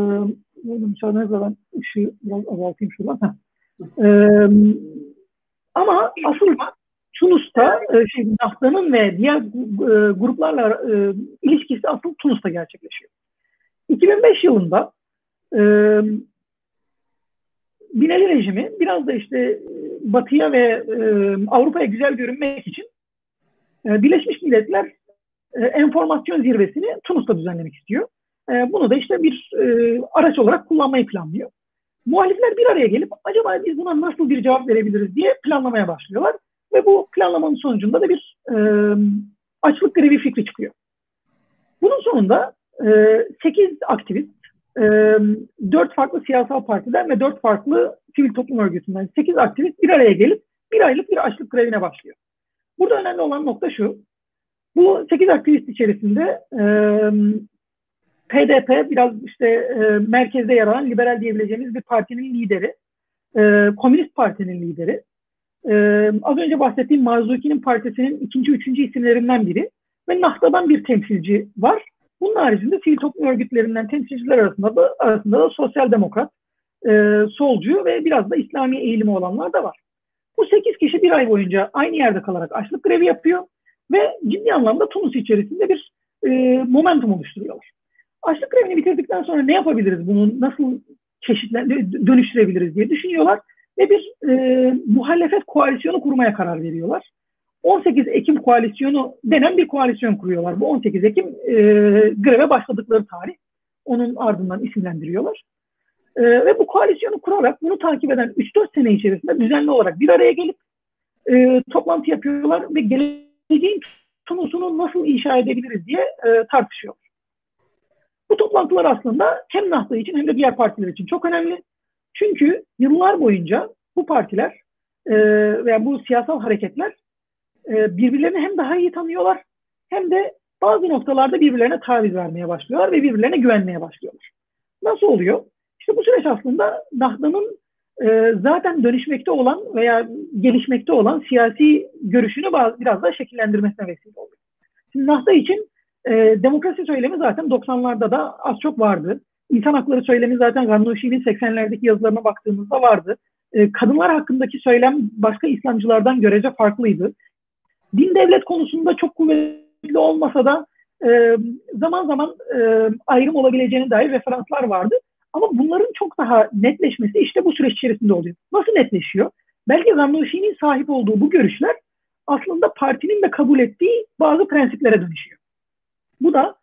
müsaadenizle ben ışığı biraz azaltayım şuradan. E, ama asıl Tunus'ta e, şey, Nahda'nın ve diğer e, gruplarla e, ilişkisi asıl Tunus'ta gerçekleşiyor. 2005 yılında e, Binali rejimi biraz da işte e, Batı'ya ve e, Avrupa'ya güzel görünmek için e, Birleşmiş Milletler e, enformasyon zirvesini Tunus'ta düzenlemek istiyor. E, bunu da işte bir e, araç olarak kullanmayı planlıyor. Muhalifler bir araya gelip acaba biz buna nasıl bir cevap verebiliriz diye planlamaya başlıyorlar. Ve bu planlamanın sonucunda da bir e, açlık grevi fikri çıkıyor. Bunun sonunda e, 8 aktivist, e, 4 farklı siyasal partiden ve 4 farklı sivil toplum örgütünden 8 aktivist bir araya gelip bir aylık bir açlık grevine başlıyor. Burada önemli olan nokta şu. Bu 8 aktivist içerisinde e, PDP biraz işte e, merkezde yer alan liberal diyebileceğimiz bir partinin lideri, e, Komünist Parti'nin lideri, e, az önce bahsettiğim Marzuki'nin partisinin ikinci, üçüncü isimlerinden biri ve Nahda'dan bir temsilci var. Bunun haricinde sivil toplum örgütlerinden temsilciler arasında da, arasında da sosyal demokrat, e, solcu ve biraz da İslami eğilimi olanlar da var. Bu 8 kişi bir ay boyunca aynı yerde kalarak açlık grevi yapıyor ve ciddi anlamda Tunus içerisinde bir e, momentum oluşturuyorlar. Açlık grevini bitirdikten sonra ne yapabiliriz, bunu nasıl çeşitlendir, dönüştürebiliriz diye düşünüyorlar ve bir e, muhalefet koalisyonu kurmaya karar veriyorlar. 18 Ekim koalisyonu denen bir koalisyon kuruyorlar. Bu 18 Ekim e, greve başladıkları tarih. Onun ardından isimlendiriyorlar. E, ve bu koalisyonu kurarak bunu takip eden 3-4 sene içerisinde düzenli olarak bir araya gelip e, toplantı yapıyorlar ve geleceğin Tunus'unu nasıl inşa edebiliriz diye e, tartışıyor. Bu toplantılar aslında hem Nahda için hem de diğer partiler için çok önemli. Çünkü yıllar boyunca bu partiler e, veya bu siyasal hareketler e, birbirlerini hem daha iyi tanıyorlar hem de bazı noktalarda birbirlerine taviz vermeye başlıyorlar ve birbirlerine güvenmeye başlıyorlar. Nasıl oluyor? İşte bu süreç aslında Nahda'nın e, zaten dönüşmekte olan veya gelişmekte olan siyasi görüşünü biraz daha şekillendirmesine vesile oluyor. Şimdi Nahda için e, demokrasi söylemi zaten 90'larda da az çok vardı. İnsan hakları söylemi zaten Gannouchi'nin 80'lerdeki yazılarına baktığımızda vardı. E, kadınlar hakkındaki söylem başka İslamcılardan görece farklıydı. Din devlet konusunda çok kuvvetli olmasa da e, zaman zaman e, ayrım olabileceğine dair referanslar vardı. Ama bunların çok daha netleşmesi işte bu süreç içerisinde oluyor. Nasıl netleşiyor? Belki Gannouchi'nin sahip olduğu bu görüşler aslında partinin de kabul ettiği bazı prensiplere dönüşüyor. Bu da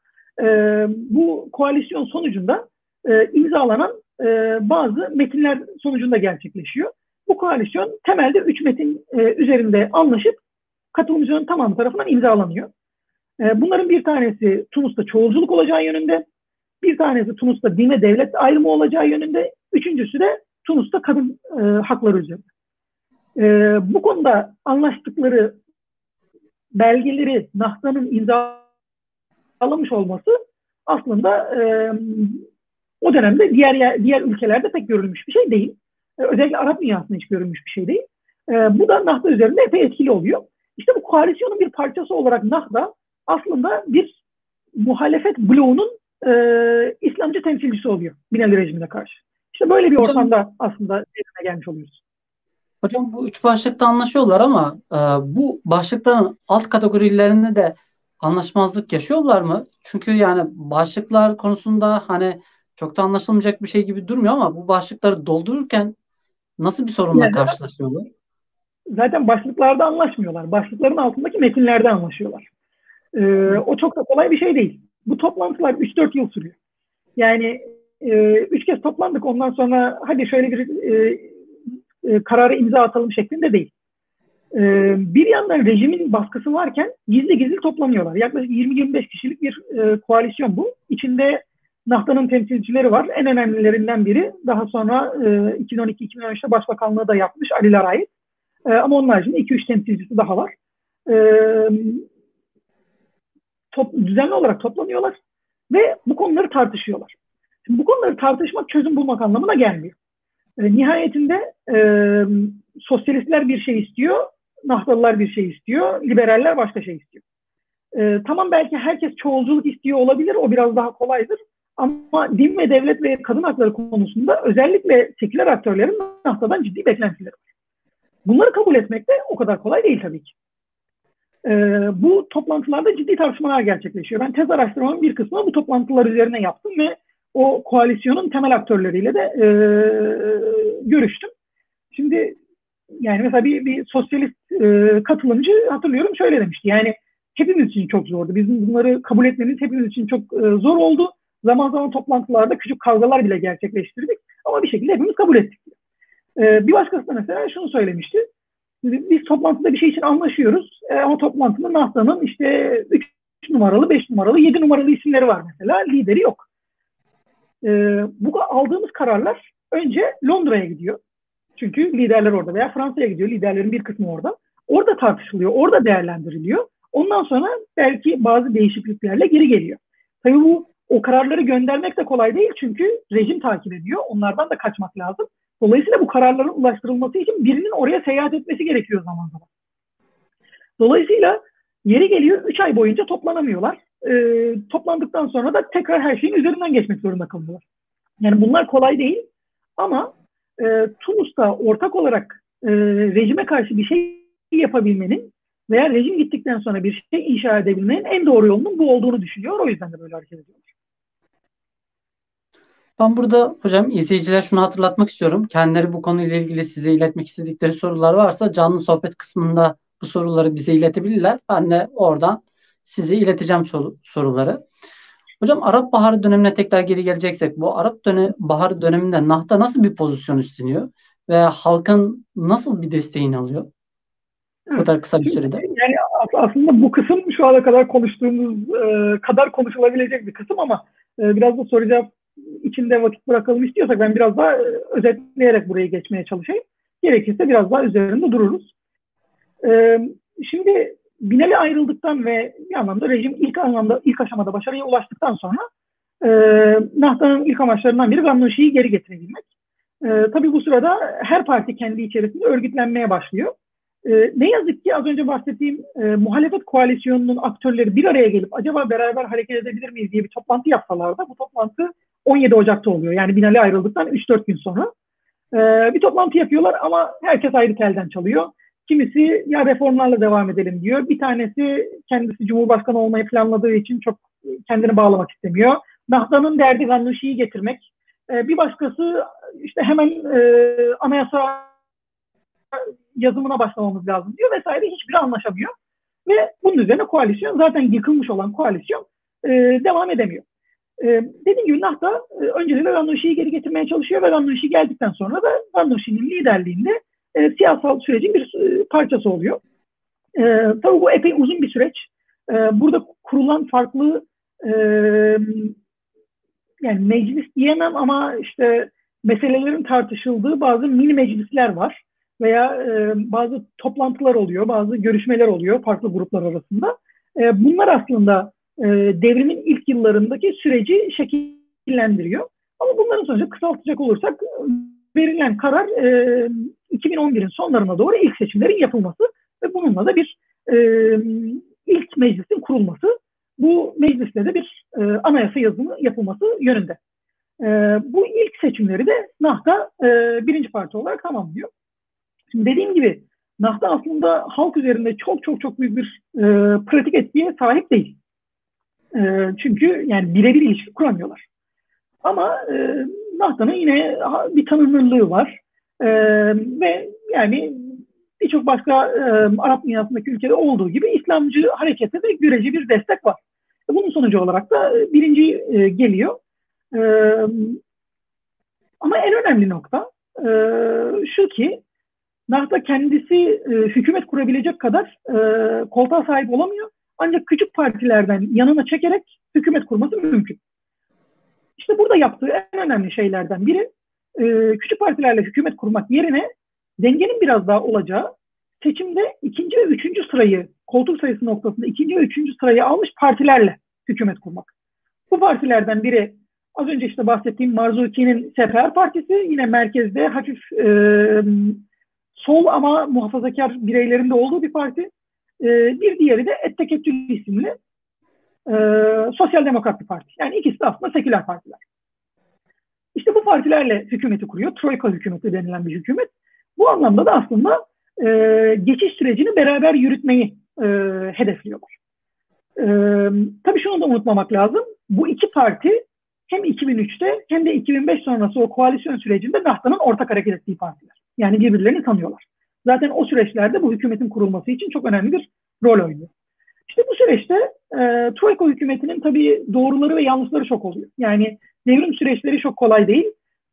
e, bu koalisyon sonucunda e, imzalanan e, bazı metinler sonucunda gerçekleşiyor. Bu koalisyon temelde üç metin e, üzerinde anlaşıp katılımcıların tamamı tarafından imzalanıyor. E, bunların bir tanesi Tunus'ta çoğulculuk olacağı yönünde, bir tanesi Tunus'ta din devlet ayrımı olacağı yönünde, üçüncüsü de Tunus'ta kadın e, hakları üzerinde. E, bu konuda anlaştıkları belgeleri Nahda'nın imzalamış olması aslında e, o dönemde diğer diğer ülkelerde pek görülmüş bir şey değil. E, özellikle Arap dünyasında hiç görülmüş bir şey değil. Bu da Nahda üzerinde epey etkili oluyor. İşte bu koalisyonun bir parçası olarak Nahda aslında bir muhalefet bloğunun e, İslamcı temsilcisi oluyor Binali rejimine karşı. İşte böyle bir ortamda aslında gelmiş oluyoruz. Hocam bu üç başlıkta anlaşıyorlar ama e, bu başlıkların alt kategorilerinde de anlaşmazlık yaşıyorlar mı? Çünkü yani başlıklar konusunda hani çok da anlaşılmayacak bir şey gibi durmuyor ama bu başlıkları doldururken nasıl bir sorunla yani, karşılaşıyorlar? Zaten başlıklarda anlaşmıyorlar. Başlıkların altındaki metinlerde anlaşıyorlar. Ee, o çok da kolay bir şey değil. Bu toplantılar 3-4 yıl sürüyor. Yani e, üç kez toplandık ondan sonra hadi şöyle bir e, e, kararı imza atalım şeklinde değil. E, bir yandan rejimin baskısı varken gizli gizli toplanıyorlar. Yaklaşık 20-25 kişilik bir e, koalisyon bu. İçinde Nahda'nın temsilcileri var. En önemlilerinden biri daha sonra e, 2012-2013'te başbakanlığı da yapmış Ali Laray. E, ama onun haricinde 2-3 temsilcisi daha var. E, top, düzenli olarak toplanıyorlar ve bu konuları tartışıyorlar. Şimdi bu konuları tartışmak çözüm bulmak anlamına gelmiyor. E, nihayetinde e, sosyalistler bir şey istiyor, Nahdalılar bir şey istiyor, liberaller başka şey istiyor. E, tamam belki herkes çoğulculuk istiyor olabilir, o biraz daha kolaydır. Ama din ve devlet ve kadın hakları konusunda özellikle seküler aktörlerin Nahda'dan ciddi beklentileri var. Bunları kabul etmek de o kadar kolay değil tabii ki. E, bu toplantılarda ciddi tartışmalar gerçekleşiyor. Ben tez araştırmamın bir kısmını bu toplantılar üzerine yaptım ve o koalisyonun temel aktörleriyle de e, görüştüm. Şimdi yani mesela bir, bir sosyalist e, katılımcı hatırlıyorum şöyle demişti. Yani hepimiz için çok zordu. Bizim bunları kabul etmemiz hepimiz için çok e, zor oldu. Zaman zaman toplantılarda küçük kavgalar bile gerçekleştirdik. Ama bir şekilde hepimiz kabul ettik. E, bir başkası da mesela şunu söylemişti. Biz toplantıda bir şey için anlaşıyoruz. E, ama toplantının Nahda'nın işte 3 numaralı, 5 numaralı, 7 numaralı isimleri var mesela. Lideri yok e, bu aldığımız kararlar önce Londra'ya gidiyor. Çünkü liderler orada veya Fransa'ya gidiyor. Liderlerin bir kısmı orada. Orada tartışılıyor, orada değerlendiriliyor. Ondan sonra belki bazı değişikliklerle geri geliyor. Tabii bu o kararları göndermek de kolay değil çünkü rejim takip ediyor. Onlardan da kaçmak lazım. Dolayısıyla bu kararların ulaştırılması için birinin oraya seyahat etmesi gerekiyor zaman zaman. Dolayısıyla yeri geliyor 3 ay boyunca toplanamıyorlar e, toplandıktan sonra da tekrar her şeyin üzerinden geçmek zorunda kalıyorlar. Yani bunlar kolay değil ama e, Tunus'ta ortak olarak e, rejime karşı bir şey yapabilmenin veya rejim gittikten sonra bir şey inşa edebilmenin en doğru yolunun bu olduğunu düşünüyor. O yüzden de böyle hareket ediyorlar. Ben burada hocam izleyiciler şunu hatırlatmak istiyorum. Kendileri bu konuyla ilgili size iletmek istedikleri sorular varsa canlı sohbet kısmında bu soruları bize iletebilirler. Ben de oradan size ileteceğim sor- soruları. Hocam Arap Baharı dönemine tekrar geri geleceksek bu Arap dönem, Baharı döneminde Nahta nasıl bir pozisyon üstleniyor ve halkın nasıl bir desteğini alıyor? Bu kadar kısa bir sürede. Yani aslında bu kısım şu ana kadar konuştuğumuz e, kadar konuşulabilecek bir kısım ama e, biraz da soru cevap içinde vakit bırakalım istiyorsak ben biraz daha e, özetleyerek buraya geçmeye çalışayım. Gerekirse biraz daha üzerinde dururuz. E, şimdi Binali ayrıldıktan ve bir anlamda rejim ilk anlamda ilk aşamada başarıya ulaştıktan sonra e, Nahda'nın ilk amaçlarından biri Gamnuşi'yi geri getirebilmek. E, tabii bu sırada her parti kendi içerisinde örgütlenmeye başlıyor. E, ne yazık ki az önce bahsettiğim e, muhalefet koalisyonunun aktörleri bir araya gelip acaba beraber hareket edebilir miyiz diye bir toplantı yapsalar da bu toplantı 17 Ocak'ta oluyor. Yani Binali ayrıldıktan 3-4 gün sonra. E, bir toplantı yapıyorlar ama herkes ayrı telden çalıyor. Kimisi ya reformlarla devam edelim diyor. Bir tanesi kendisi Cumhurbaşkanı olmayı planladığı için çok kendini bağlamak istemiyor. Nahda'nın derdi Gannuşi'yi getirmek. Ee, bir başkası işte hemen e, anayasa yazımına başlamamız lazım diyor vesaire. Hiçbiri anlaşamıyor. Ve bunun üzerine koalisyon zaten yıkılmış olan koalisyon e, devam edemiyor. E, dediğim gibi Nahda e, önceleri Randoşi'yi geri getirmeye çalışıyor ve Randoşi geldikten sonra da Randoşi'nin liderliğinde e, siyasal sürecin bir e, parçası oluyor. E, tabii bu epey uzun bir süreç. E, burada kurulan farklı e, yani meclis diyemem ama işte meselelerin tartışıldığı bazı mini meclisler var veya e, bazı toplantılar oluyor, bazı görüşmeler oluyor farklı gruplar arasında. E, bunlar aslında e, devrimin ilk yıllarındaki süreci şekillendiriyor. Ama bunların sonucu kısaltacak olursak verilen karar e, 2011'in sonlarına doğru ilk seçimlerin yapılması ve bununla da bir e, ilk meclisin kurulması. Bu mecliste de bir e, anayasa yazımı yapılması yönünde. E, bu ilk seçimleri de NAHDA e, birinci parti olarak tamamlıyor. Şimdi dediğim gibi NAHDA aslında halk üzerinde çok çok çok büyük bir e, pratik etkiye sahip değil. E, çünkü yani birebir ilişki kuramıyorlar. Ama e, NAHDA'nın yine bir tanınırlığı var. E, ve yani birçok başka e, Arap dünyasındaki ülkede olduğu gibi İslamcı harekete de görece bir destek var. E, bunun sonucu olarak da e, birinci e, geliyor. E, ama en önemli nokta e, şu ki Nahda kendisi e, hükümet kurabilecek kadar e, koltuğa sahip olamıyor. Ancak küçük partilerden yanına çekerek hükümet kurması mümkün. İşte burada yaptığı en önemli şeylerden biri e, küçük partilerle hükümet kurmak yerine dengenin biraz daha olacağı seçimde ikinci ve üçüncü sırayı koltuk sayısı noktasında ikinci ve üçüncü sırayı almış partilerle hükümet kurmak. Bu partilerden biri az önce işte bahsettiğim Marzuki'nin Sefer Partisi yine merkezde hafif e, sol ama muhafazakar bireylerin de olduğu bir parti. E, bir diğeri de Ettekettül isimli e, Sosyal Demokrat bir parti. Yani ikisi de aslında seküler partiler. İşte bu partilerle hükümeti kuruyor. Troika hükümeti denilen bir hükümet. Bu anlamda da aslında e, geçiş sürecini beraber yürütmeyi e, hedefliyorlar. E, tabii şunu da unutmamak lazım. Bu iki parti hem 2003'te hem de 2005 sonrası o koalisyon sürecinde NAHTA'nın ortak hareket ettiği partiler. Yani birbirlerini tanıyorlar. Zaten o süreçlerde bu hükümetin kurulması için çok önemli bir rol oynuyor. İşte bu süreçte e, Troika hükümetinin tabii doğruları ve yanlışları çok oluyor. Yani devrim süreçleri çok kolay değil.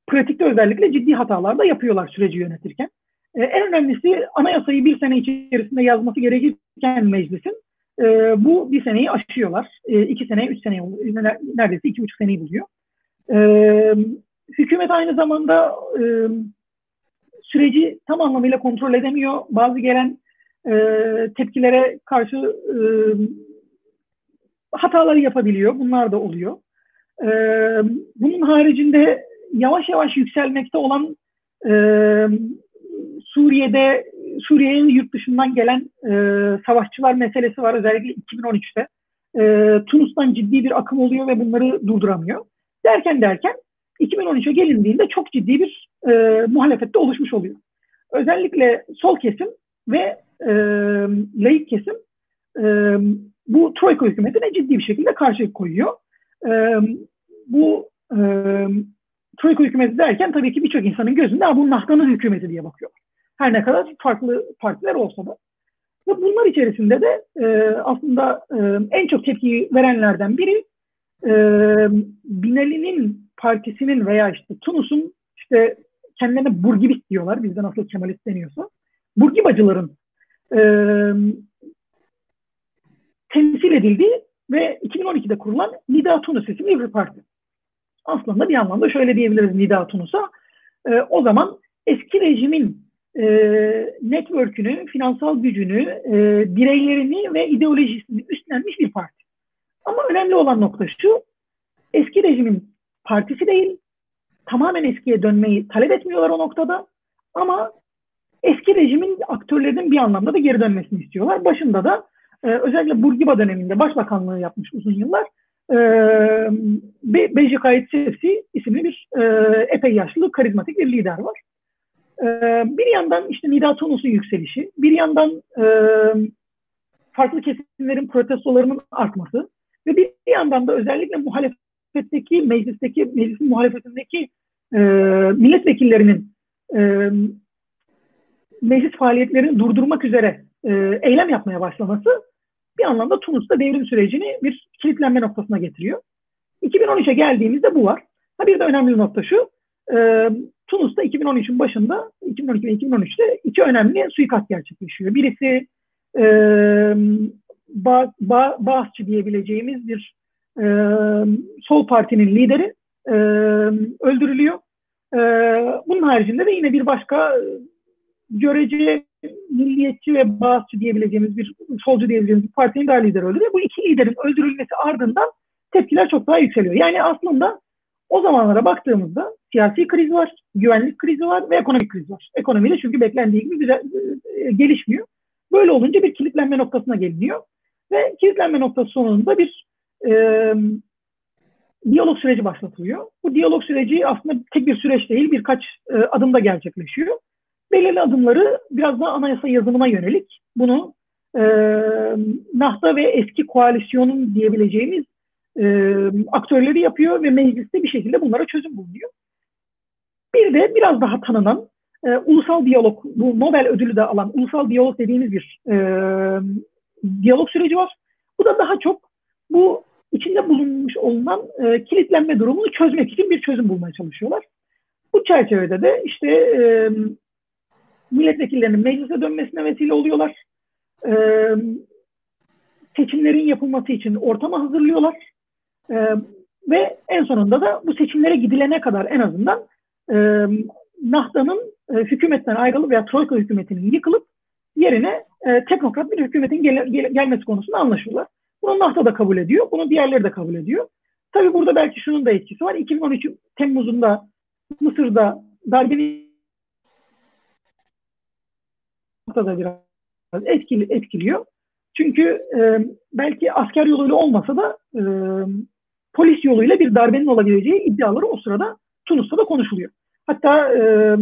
Pratikte özellikle ciddi hatalar da yapıyorlar süreci yönetirken. E, en önemlisi anayasayı bir sene içerisinde yazması gerekirken meclisin e, bu bir seneyi aşıyorlar. E, iki sene, üç sene, neredeyse iki buçuk seneyi buluyor. E, hükümet aynı zamanda e, süreci tam anlamıyla kontrol edemiyor. Bazı gelen e, tepkilere karşı e, hataları yapabiliyor. Bunlar da oluyor. E, bunun haricinde yavaş yavaş yükselmekte olan e, Suriye'de Suriye'ye yurt dışından gelen e, savaşçılar meselesi var özellikle 2013'te. E, Tunus'tan ciddi bir akım oluyor ve bunları durduramıyor. Derken derken 2013'e gelindiğinde çok ciddi bir e, muhalefette oluşmuş oluyor. Özellikle sol kesim ve e, laik kesim e, bu Troika hükümetine ciddi bir şekilde karşı koyuyor. E, bu e, Troika hükümeti derken tabii ki birçok insanın gözünde bu Nahtan'ın hükümeti diye bakıyorlar. Her ne kadar farklı partiler olsa da. Ve bunlar içerisinde de e, aslında e, en çok tepki verenlerden biri e, Binali'nin partisinin veya işte Tunus'un işte kendilerine Burgibist diyorlar. Bizde nasıl Kemalist deniyorsa. Burgibacıların e, temsil edildiği ve 2012'de kurulan Nida Tunus isimli bir parti. Aslında bir anlamda şöyle diyebiliriz Nida Tunus'a. E, o zaman eski rejimin e, network'ünü, finansal gücünü, e, bireylerini ve ideolojisini üstlenmiş bir parti. Ama önemli olan nokta şu, eski rejimin partisi değil, tamamen eskiye dönmeyi talep etmiyorlar o noktada. Ama eski rejimin aktörlerinin bir anlamda da geri dönmesini istiyorlar. Başında da e, özellikle Burgiba döneminde başbakanlığı yapmış uzun yıllar e, Be Bejikayet Sefsi isimli bir e, epey yaşlı, karizmatik bir lider var. E, bir yandan işte Nida Tunus'un yükselişi, bir yandan e, farklı kesimlerin protestolarının artması ve bir yandan da özellikle muhalefetteki, meclisteki, meclisin muhalefetindeki e, milletvekillerinin e, meclis faaliyetlerini durdurmak üzere e, eylem yapmaya başlaması bir anlamda Tunus'ta devrim sürecini bir kilitlenme noktasına getiriyor. 2013'e geldiğimizde bu var. Ha bir de önemli nokta şu. E, Tunus'ta 2013'ün başında 2012 ve 2013'te iki önemli suikast gerçekleşiyor. Birisi e, ba, ba, Bağızçı diyebileceğimiz bir e, sol partinin lideri e, öldürülüyor. E, bunun haricinde de yine bir başka görece milliyetçi ve Bağızçı diyebileceğimiz bir solcu diyebileceğimiz bir partinin daha lideri öldürülüyor. Bu iki liderin öldürülmesi ardından tepkiler çok daha yükseliyor. Yani aslında o zamanlara baktığımızda siyasi kriz var, güvenlik krizi var ve ekonomik kriz var. Ekonomide çünkü beklendiği gibi güzel, e, gelişmiyor. Böyle olunca bir kilitlenme noktasına geliniyor. Ve kilitlenme noktası bir e, diyalog süreci başlatılıyor. Bu diyalog süreci aslında tek bir süreç değil, birkaç e, adımda gerçekleşiyor. Belirli adımları biraz daha anayasa yazımına yönelik. Bunu e, NAHTA ve eski koalisyonun diyebileceğimiz e, aktörleri yapıyor ve mecliste bir şekilde bunlara çözüm bulunuyor. Bir de biraz daha tanınan e, ulusal diyalog, bu Nobel ödülü de alan ulusal diyalog dediğimiz bir e, diyalog süreci var. Bu da daha çok bu içinde bulunmuş olunan e, kilitlenme durumunu çözmek için bir çözüm bulmaya çalışıyorlar. Bu çerçevede de işte e, milletvekillerinin meclise dönmesine vesile oluyorlar. E, seçimlerin yapılması için ortamı hazırlıyorlar. E, ve en sonunda da bu seçimlere gidilene kadar en azından e, Nahda'nın e, hükümetten ayrılıp veya Troika hükümetinin yıkılıp yerine e, teknokrat bir hükümetin gel, gel, gelmesi konusunda anlaşıyorlar. Bunu Nahda da kabul ediyor, bunu diğerleri de kabul ediyor. Tabii burada belki şunun da etkisi var. 2013 Temmuz'unda Mısır'da darbenin da biraz etkili, etkiliyor. Çünkü e, belki asker yoluyla olmasa da e, polis yoluyla bir darbenin olabileceği iddiaları o sırada Tunus'ta da konuşuluyor. Hatta e,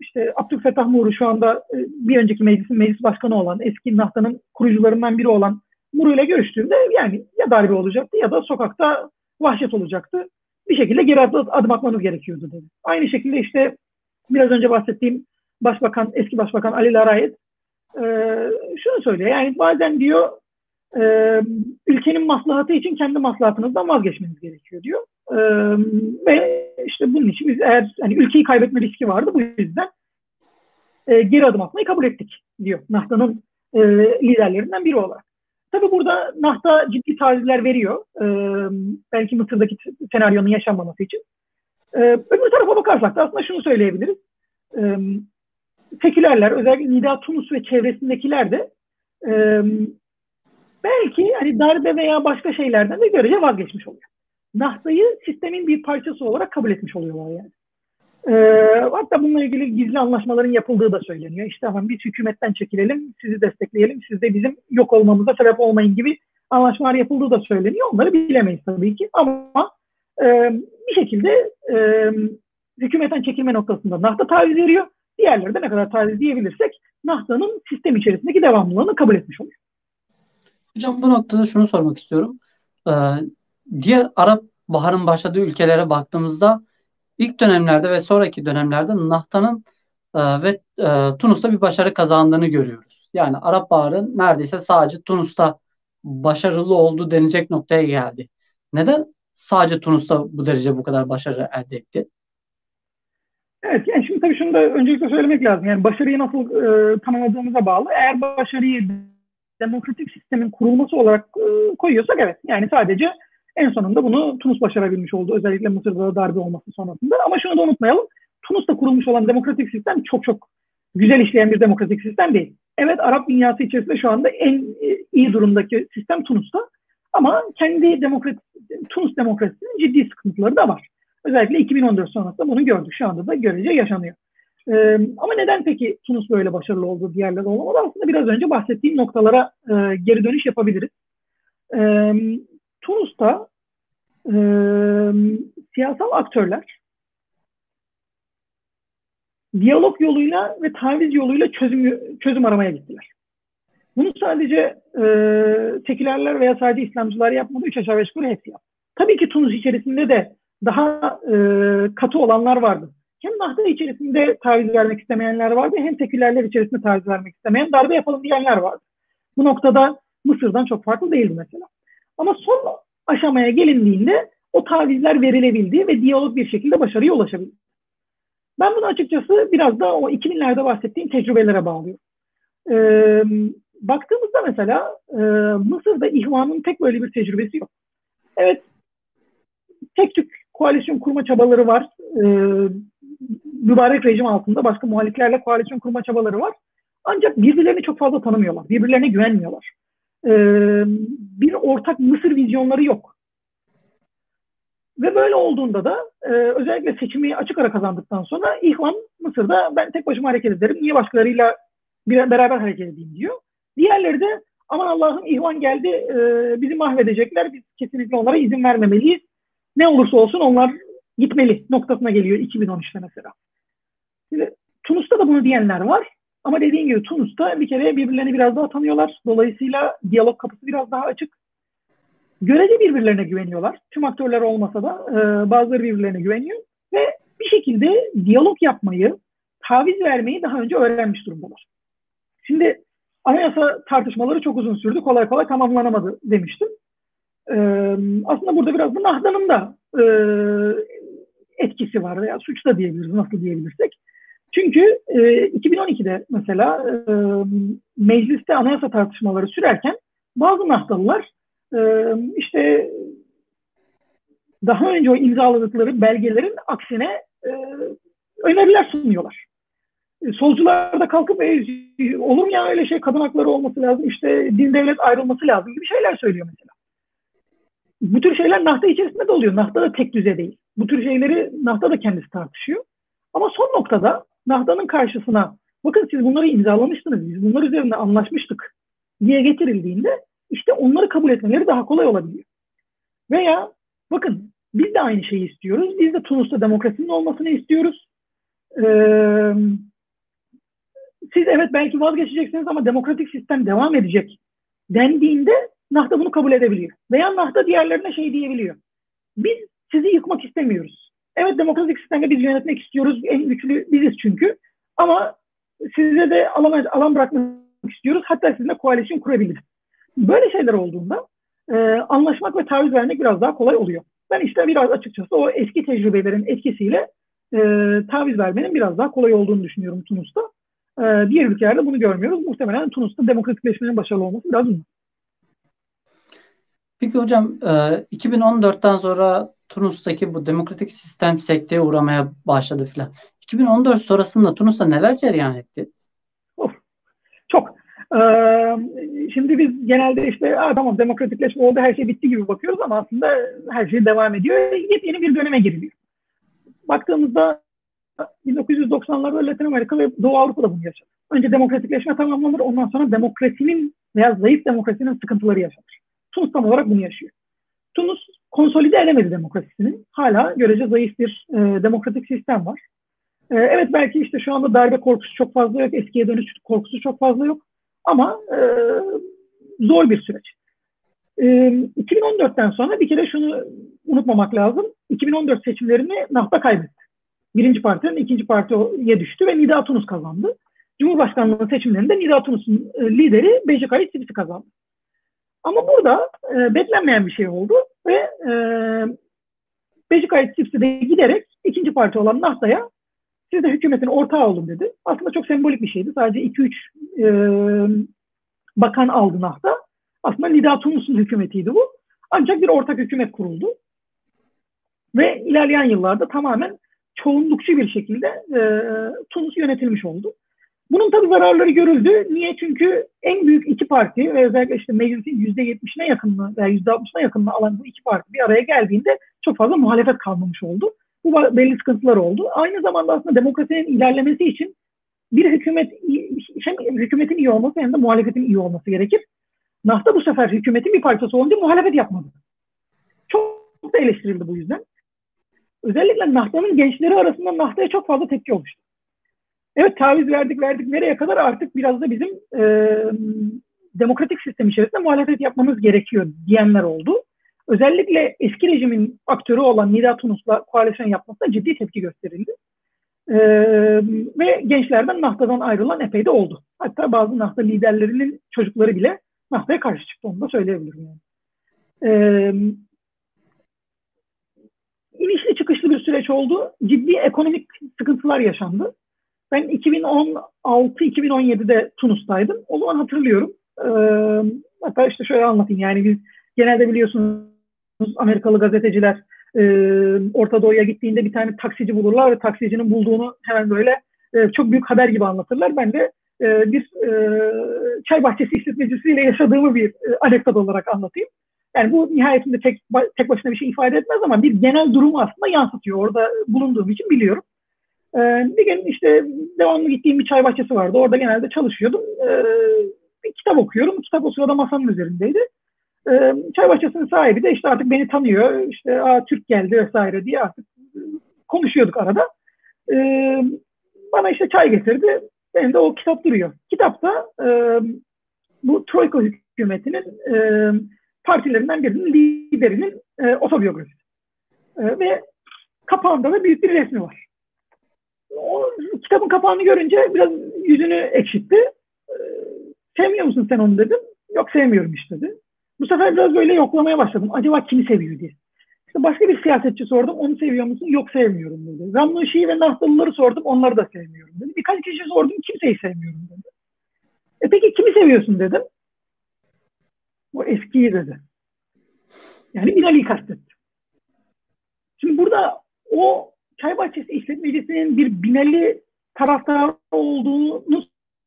işte Abdülfettah Muru şu anda e, bir önceki meclisin meclis başkanı olan, eski Nahta'nın kurucularından biri olan Muru ile görüştüğümde yani ya darbe olacaktı ya da sokakta vahşet olacaktı. Bir şekilde geri adım atmanız gerekiyordu dedi. Aynı şekilde işte biraz önce bahsettiğim Başbakan, eski Başbakan Ali Larayet e, şunu söylüyor. Yani bazen diyor e, ülkenin maslahatı için kendi maslahatınızdan vazgeçmeniz gerekiyor diyor. Ve işte bunun için biz eğer hani ülkeyi kaybetme riski vardı bu yüzden e, geri adım atmayı kabul ettik diyor Nahta'nın e, liderlerinden biri olarak. Tabi burada Nahta ciddi tavizler veriyor. E, belki Mısır'daki senaryonun yaşanmaması için. E, öbür tarafa bakarsak da aslında şunu söyleyebiliriz. E, sekülerler, özellikle Nida Tunus ve çevresindekiler de e, belki hani darbe veya başka şeylerden de görece vazgeçmiş oluyor. Nahta'yı sistemin bir parçası olarak kabul etmiş oluyorlar yani. Ee, hatta bununla ilgili gizli anlaşmaların yapıldığı da söyleniyor. İşte tamam biz hükümetten çekilelim, sizi destekleyelim, siz de bizim yok olmamıza sebep olmayın gibi anlaşmalar yapıldığı da söyleniyor. Onları bilemeyiz tabii ki ama e, bir şekilde e, hükümetten çekilme noktasında Nahta taviz veriyor. Diğerleri de ne kadar taviz diyebilirsek Nahta'nın sistem içerisindeki devamlılığını kabul etmiş oluyor. Hocam bu noktada şunu sormak istiyorum. Ee, diğer Arap Bahar'ın başladığı ülkelere baktığımızda ilk dönemlerde ve sonraki dönemlerde Nahta'nın e, ve e, Tunus'ta bir başarı kazandığını görüyoruz. Yani Arap Bahar'ın neredeyse sadece Tunus'ta başarılı oldu denecek noktaya geldi. Neden sadece Tunus'ta bu derece bu kadar başarı elde etti? Evet, yani şimdi tabii şunu da öncelikle söylemek lazım. Yani başarıyı nasıl e, tanımladığımıza bağlı. Eğer başarıyı demokratik sistemin kurulması olarak e, koyuyorsak evet. Yani sadece en sonunda bunu Tunus başarabilmiş oldu. Özellikle Mısır'da darbe olması sonrasında. Ama şunu da unutmayalım. Tunus'ta kurulmuş olan demokratik sistem çok çok güzel işleyen bir demokratik sistem değil. Evet Arap dünyası içerisinde şu anda en e, iyi durumdaki sistem Tunus'ta. Ama kendi demokrasi, Tunus demokrasisinin ciddi sıkıntıları da var. Özellikle 2014 sonrasında bunu gördük. Şu anda da görece yaşanıyor. Ee, ama neden peki Tunus böyle başarılı oldu, diğerleri olamadı? Aslında biraz önce bahsettiğim noktalara e, geri dönüş yapabiliriz. Ee, Tunus'ta e, siyasal aktörler diyalog yoluyla ve taviz yoluyla çözüm çözüm aramaya gittiler. Bunu sadece e, sekülerler veya sadece İslamcılar yapmadı. Üç aşağı beş yukarı hepsi yaptı. Tabii ki Tunus içerisinde de daha e, katı olanlar vardı. Hem Nahda içerisinde taviz vermek istemeyenler vardı hem sekülerler içerisinde taviz vermek istemeyen darbe yapalım diyenler vardı. Bu noktada Mısır'dan çok farklı değildi mesela. Ama son aşamaya gelindiğinde o tavizler verilebildi ve diyalog bir şekilde başarıya ulaşabildi. Ben bunu açıkçası biraz da o 2000'lerde bahsettiğim tecrübelere bağlıyorum. Ee, baktığımızda mesela e, Mısır'da İhvan'ın tek böyle bir tecrübesi yok. Evet, tek tük koalisyon kurma çabaları var. Ee, mübarek rejim altında başka muhaliflerle koalisyon kurma çabaları var. Ancak birbirlerini çok fazla tanımıyorlar. Birbirlerine güvenmiyorlar. Ee, bir ortak Mısır vizyonları yok. Ve böyle olduğunda da e, özellikle seçimi açık ara kazandıktan sonra İhvan Mısır'da ben tek başıma hareket ederim. Niye başkalarıyla bir, beraber hareket edeyim diyor. Diğerleri de aman Allah'ım İhvan geldi e, bizi mahvedecekler. Biz kesinlikle onlara izin vermemeliyiz. Ne olursa olsun onlar gitmeli noktasına geliyor 2013'te mesela. Şimdi, Tunus'ta da bunu diyenler var. Ama dediğim gibi Tunus'ta bir kere birbirlerini biraz daha tanıyorlar. Dolayısıyla diyalog kapısı biraz daha açık. Görece birbirlerine güveniyorlar. Tüm aktörler olmasa da e, bazıları birbirlerine güveniyor. Ve bir şekilde diyalog yapmayı, taviz vermeyi daha önce öğrenmiş durumdalar. Şimdi anayasa tartışmaları çok uzun sürdü. Kolay kolay tamamlanamadı demiştim. Ee, aslında burada biraz bu Nahda'nın da e, etkisi var veya suç da diyebiliriz nasıl diyebilirsek. Çünkü e, 2012'de mesela e, mecliste anayasa tartışmaları sürerken bazı Nahdalılar e, işte daha önce o imzaladıkları belgelerin aksine e, öneriler sunuyorlar. E, solcular da kalkıp e, olur mu ya öyle şey kadın hakları olması lazım işte din devlet ayrılması lazım gibi şeyler söylüyor mesela. Bu tür şeyler nahta içerisinde de oluyor. Nahta da tek düze değil. Bu tür şeyleri nahta da kendisi tartışıyor. Ama son noktada nahtanın karşısına bakın siz bunları imzalamıştınız, biz bunlar üzerinde anlaşmıştık diye getirildiğinde işte onları kabul etmeleri daha kolay olabiliyor. Veya bakın biz de aynı şeyi istiyoruz. Biz de Tunus'ta demokrasinin olmasını istiyoruz. Ee, siz evet belki vazgeçeceksiniz ama demokratik sistem devam edecek dendiğinde Nahta bunu kabul edebiliyor. Veya Nahta diğerlerine şey diyebiliyor. Biz sizi yıkmak istemiyoruz. Evet demokratik sistemde biz yönetmek istiyoruz. En güçlü biziz çünkü. Ama size de alan, alan bırakmak istiyoruz. Hatta sizinle koalisyon kurabiliriz. Böyle şeyler olduğunda e, anlaşmak ve taviz vermek biraz daha kolay oluyor. Ben işte biraz açıkçası o eski tecrübelerin etkisiyle e, taviz vermenin biraz daha kolay olduğunu düşünüyorum Tunus'ta. E, diğer ülkelerde bunu görmüyoruz. Muhtemelen Tunus'ta demokratikleşmenin başarılı olması biraz. Peki hocam 2014'ten sonra Tunus'taki bu demokratik sistem sekteye uğramaya başladı filan. 2014 sonrasında Tunus'ta neler cereyan etti? Çok. Ee, şimdi biz genelde işte tamam demokratikleşme oldu her şey bitti gibi bakıyoruz ama aslında her şey devam ediyor. Yepyeni bir döneme giriliyor. Baktığımızda 1990'larda Latin Amerika ve Doğu Avrupa'da bunu yaşadı. Önce demokratikleşme tamamlanır ondan sonra demokrasinin veya zayıf demokrasinin sıkıntıları yaşanır. Tunus tam olarak bunu yaşıyor. Tunus konsolide edemedi demokrasisini. Hala görece zayıf bir e, demokratik sistem var. E, evet belki işte şu anda darbe korkusu çok fazla yok. Eskiye dönüş korkusu çok fazla yok. Ama e, zor bir süreç. E, 2014'ten sonra bir kere şunu unutmamak lazım. 2014 seçimlerini NAHTA kaybetti. Birinci partinin ikinci partiye düştü ve Nida Tunus kazandı. Cumhurbaşkanlığı seçimlerinde Nida Tunus'un e, lideri Bejikayit Sibisi kazandı. Ama burada e, beklenmeyen bir şey oldu ve e, Bejikayit Sipsi de giderek ikinci parti olan Nahta'ya siz de hükümetin ortağı olun dedi. Aslında çok sembolik bir şeydi. Sadece 2-3 e, bakan aldı Nahta. Aslında Nida Tunus'un hükümetiydi bu. Ancak bir ortak hükümet kuruldu. Ve ilerleyen yıllarda tamamen çoğunlukçu bir şekilde e, Tunus yönetilmiş oldu. Bunun tabii zararları görüldü. Niye? Çünkü en büyük iki parti ve özellikle işte meclisin %70'ine yakınını veya %60'ına yakınını alan bu iki parti bir araya geldiğinde çok fazla muhalefet kalmamış oldu. Bu belli sıkıntılar oldu. Aynı zamanda aslında demokrasinin ilerlemesi için bir hükümet hem hükümetin iyi olması hem de muhalefetin iyi olması gerekir. Nahta bu sefer hükümetin bir parçası olunca muhalefet yapmadı. Çok da eleştirildi bu yüzden. Özellikle Nahta'nın gençleri arasında Nahta'ya çok fazla tepki olmuştu. Evet taviz verdik verdik nereye kadar artık biraz da bizim e, demokratik sistem içerisinde muhalefet yapmamız gerekiyor diyenler oldu. Özellikle eski rejimin aktörü olan Nida Tunus'la koalisyon yapmasına ciddi tepki gösterildi. Ee, ve gençlerden Nahta'dan ayrılan epey de oldu. Hatta bazı Nahta liderlerinin çocukları bile Nahta'ya karşı çıktı. Onu da söyleyebilirim yani. Ee, inişli çıkışlı bir süreç oldu. Ciddi ekonomik sıkıntılar yaşandı. Ben 2016-2017'de Tunus'taydım. O zaman hatırlıyorum. Ee, hatta işte şöyle anlatayım. Yani biz genelde biliyorsunuz Amerikalı gazeteciler e, Orta Doğu'ya gittiğinde bir tane taksici bulurlar ve taksicinin bulduğunu hemen böyle e, çok büyük haber gibi anlatırlar. Ben de e, bir e, çay bahçesi işletmecisiyle yaşadığımı bir e, anekdot olarak anlatayım. Yani bu nihayetinde tek, tek başına bir şey ifade etmez ama bir genel durumu aslında yansıtıyor. Orada bulunduğum için biliyorum. Ee, bir gün işte devamlı gittiğim bir çay bahçesi vardı. Orada genelde çalışıyordum. Ee, bir kitap okuyorum. Kitap o sırada masanın üzerindeydi. Ee, çay bahçesinin sahibi de işte artık beni tanıyor. İşte Aa, Türk geldi vesaire diye artık konuşuyorduk arada. Ee, bana işte çay getirdi. Benim de o kitap duruyor. Kitapta e, bu Troika hükümetinin e, partilerinden birinin liderinin e, otobiyografisi. E, ve kapağında da büyük bir resmi var. O kitabın kapağını görünce biraz yüzünü ekşitti. E, sevmiyor musun sen onu dedim. Yok sevmiyorum işte dedi. Bu sefer biraz böyle yoklamaya başladım. Acaba kimi seviyor diye. İşte başka bir siyasetçi sordum. Onu seviyor musun? Yok sevmiyorum dedi. Ramnuşi'yi ve Nahtalıları sordum. Onları da sevmiyorum dedi. Birkaç kişi sordum. Kimseyi sevmiyorum dedi. E peki kimi seviyorsun dedim. O eskiyi dedi. Yani Binali'yi kastetti. Şimdi burada o çay bahçesi işletmecisinin bir Binali taraftarı olduğunu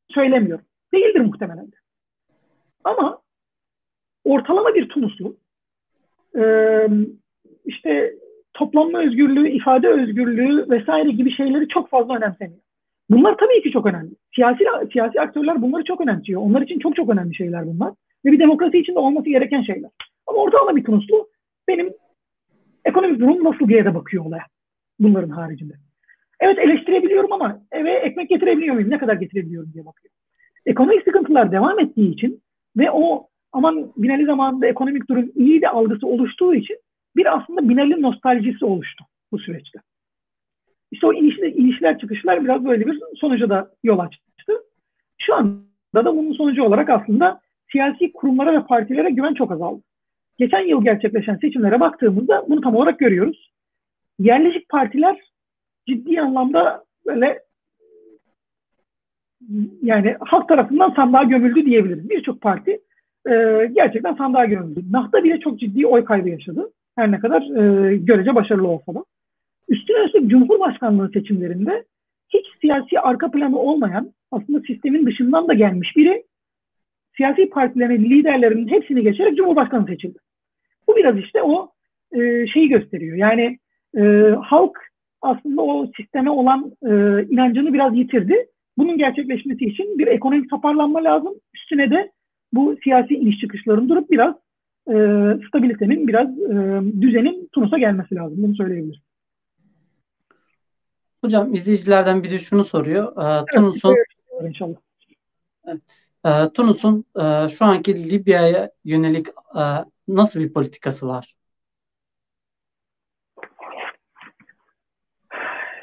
söylemiyorum. Değildir muhtemelen de. Ama ortalama bir Tunuslu işte toplanma özgürlüğü, ifade özgürlüğü vesaire gibi şeyleri çok fazla önemsemiyor. Bunlar tabii ki çok önemli. Siyasi siyasi aktörler bunları çok önemsiyor. Onlar için çok çok önemli şeyler bunlar. Ve bir demokrasi için de olması gereken şeyler. Ama ortalama bir Tunuslu benim ekonomik durum nasıl diye de bakıyor olaya. Bunların haricinde. Evet eleştirebiliyorum ama eve ekmek getirebiliyor muyum? Ne kadar getirebiliyorum diye bakıyor. Ekonomik sıkıntılar devam ettiği için ve o aman Binali zamanında ekonomik durum iyi de algısı oluştuğu için bir aslında Binali nostaljisi oluştu bu süreçte. İşte o inişler, inişler çıkışlar biraz böyle bir sonuca da yol açtı. Şu anda da bunun sonucu olarak aslında siyasi kurumlara ve partilere güven çok azaldı. Geçen yıl gerçekleşen seçimlere baktığımızda bunu tam olarak görüyoruz. Yerleşik partiler ciddi anlamda böyle yani halk tarafından sandığa gömüldü diyebiliriz. Birçok parti e, gerçekten sandığa gömüldü. Nahda bile çok ciddi oy kaybı yaşadı. Her ne kadar e, görece başarılı olsa da. Üstüne üstlük Cumhurbaşkanlığı seçimlerinde hiç siyasi arka planı olmayan aslında sistemin dışından da gelmiş biri siyasi partilerin liderlerinin hepsini geçerek Cumhurbaşkanı seçildi. Bu biraz işte o e, şeyi gösteriyor. Yani e, halk aslında o sisteme olan e, inancını biraz yitirdi. Bunun gerçekleşmesi için bir ekonomik toparlanma lazım. Üstüne de bu siyasi iniş çıkışların durup biraz e, stabilitenin, biraz e, düzenin Tunus'a gelmesi lazım. Bunu söyleyebiliriz. Hocam izleyicilerden biri şunu soruyor. E, Tunus'un evet, inşallah. E, Tunus'un e, şu anki Libya'ya yönelik e, nasıl bir politikası var?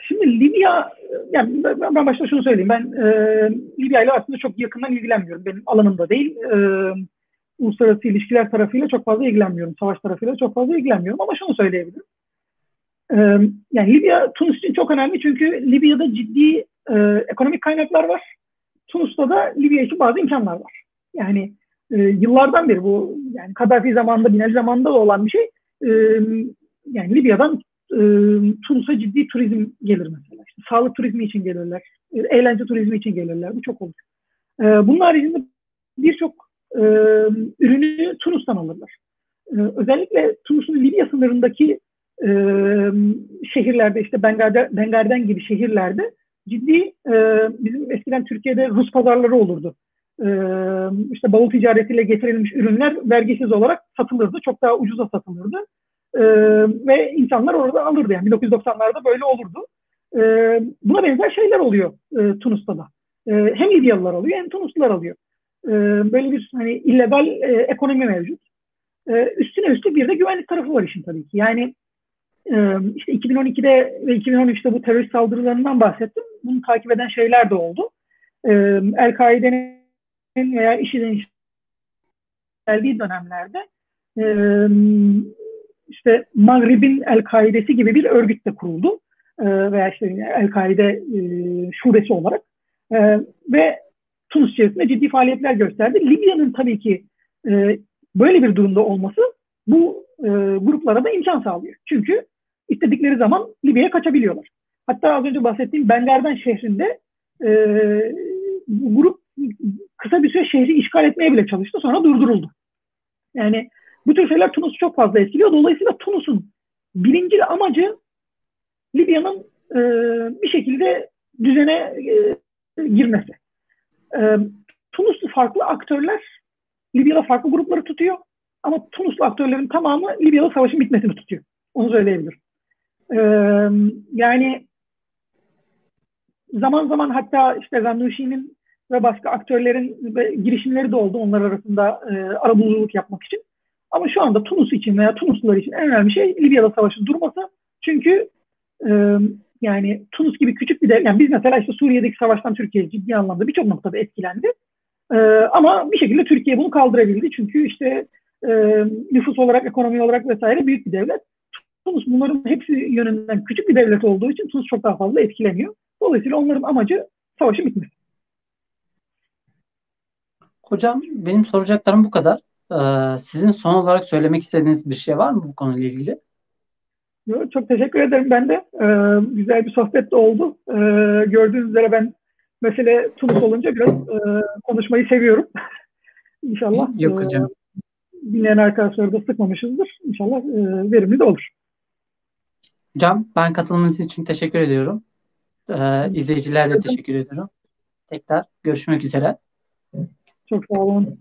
Şimdi Libya, yani ben başta şunu söyleyeyim. Ben e, Libya ile aslında çok yakından ilgilenmiyorum. Benim alanımda değil. E, uluslararası ilişkiler tarafıyla çok fazla ilgilenmiyorum. Savaş tarafıyla çok fazla ilgilenmiyorum. Ama şunu söyleyebilirim. E, yani Libya, Tunus için çok önemli çünkü Libya'da ciddi e, ekonomik kaynaklar var. Tunus'ta da Libya için bazı imkanlar var. Yani e, yıllardan beri bu yani Kaddafi zamanında, Binali zamanında da olan bir şey. E, yani Libya'dan e, Tunus'a ciddi turizm gelir mesela. İşte sağlık turizmi için gelirler. E, eğlence turizmi için gelirler. Bu çok olur. E, bunun haricinde birçok e, ürünü Tunus'tan alırlar. E, özellikle Tunus'un Libya sınırındaki e, şehirlerde işte Bengar'da, Bengar'den gibi şehirlerde ciddi e, bizim eskiden Türkiye'de Rus pazarları olurdu. E, işte bavul ticaretiyle getirilmiş ürünler vergisiz olarak satılırdı. Çok daha ucuza satılırdı. E, ve insanlar orada alırdı. Yani 1990'larda böyle olurdu. E, buna benzer şeyler oluyor e, Tunus'ta da. E, hem Libyalılar alıyor hem Tunuslular alıyor. E, böyle bir hani illegal e, ekonomi mevcut. E, üstüne üstlük bir de güvenlik tarafı var işin tabii ki. Yani e, işte 2012'de ve 2013'te bu terörist saldırılarından bahsettim. Bunu takip eden şeyler de oldu. E, El-Kaide'nin veya IŞİD'in geldiği dönemlerde e, işte Maghrib'in El-Kaide'si gibi bir örgüt de kuruldu. E, veya işte El-Kaide e, şubesi olarak. E, ve Tunus içerisinde ciddi faaliyetler gösterdi. Libya'nın tabii ki e, böyle bir durumda olması bu e, gruplara da imkan sağlıyor. Çünkü istedikleri zaman Libya'ya kaçabiliyorlar. Hatta az önce bahsettiğim Bengardan şehrinde e, grup kısa bir süre şehri işgal etmeye bile çalıştı. Sonra durduruldu. Yani bu tür şeyler Tunus'u çok fazla etkiliyor. Dolayısıyla Tunus'un birinci amacı Libya'nın e, bir şekilde düzene e, girmesi. E, Tunuslu farklı aktörler Libya'da farklı grupları tutuyor. Ama Tunuslu aktörlerin tamamı Libya'da savaşın bitmesini tutuyor. Onu söyleyebilirim. E, yani zaman zaman hatta işte Zannuşi'nin ve başka aktörlerin girişimleri de oldu onlar arasında e, arabuluculuk yapmak için. Ama şu anda Tunus için veya Tunuslular için en önemli şey Libya'da savaşın durması. Çünkü e, yani Tunus gibi küçük bir de yani biz mesela işte Suriye'deki savaştan Türkiye ciddi anlamda birçok noktada etkilendi. E, ama bir şekilde Türkiye bunu kaldırabildi. Çünkü işte e, nüfus olarak, ekonomi olarak vesaire büyük bir devlet. Tunus bunların hepsi yönünden küçük bir devlet olduğu için Tunus çok daha fazla etkileniyor. Dolayısıyla onların amacı savaşın bitmesi. Hocam benim soracaklarım bu kadar. Ee, sizin son olarak söylemek istediğiniz bir şey var mı bu konuyla ilgili? Çok teşekkür ederim ben de. Ee, güzel bir sohbet de oldu. Ee, gördüğünüz üzere ben mesele Tunus olunca biraz e, konuşmayı seviyorum. İnşallah Yok hocam. E, dinleyen arkadaşları da sıkmamışızdır. İnşallah e, verimli de olur. Hocam ben katılımınız için teşekkür ediyorum. Ee, izleyiciler de teşekkür ediyorum. Tekrar görüşmek üzere. Çok sağ olun.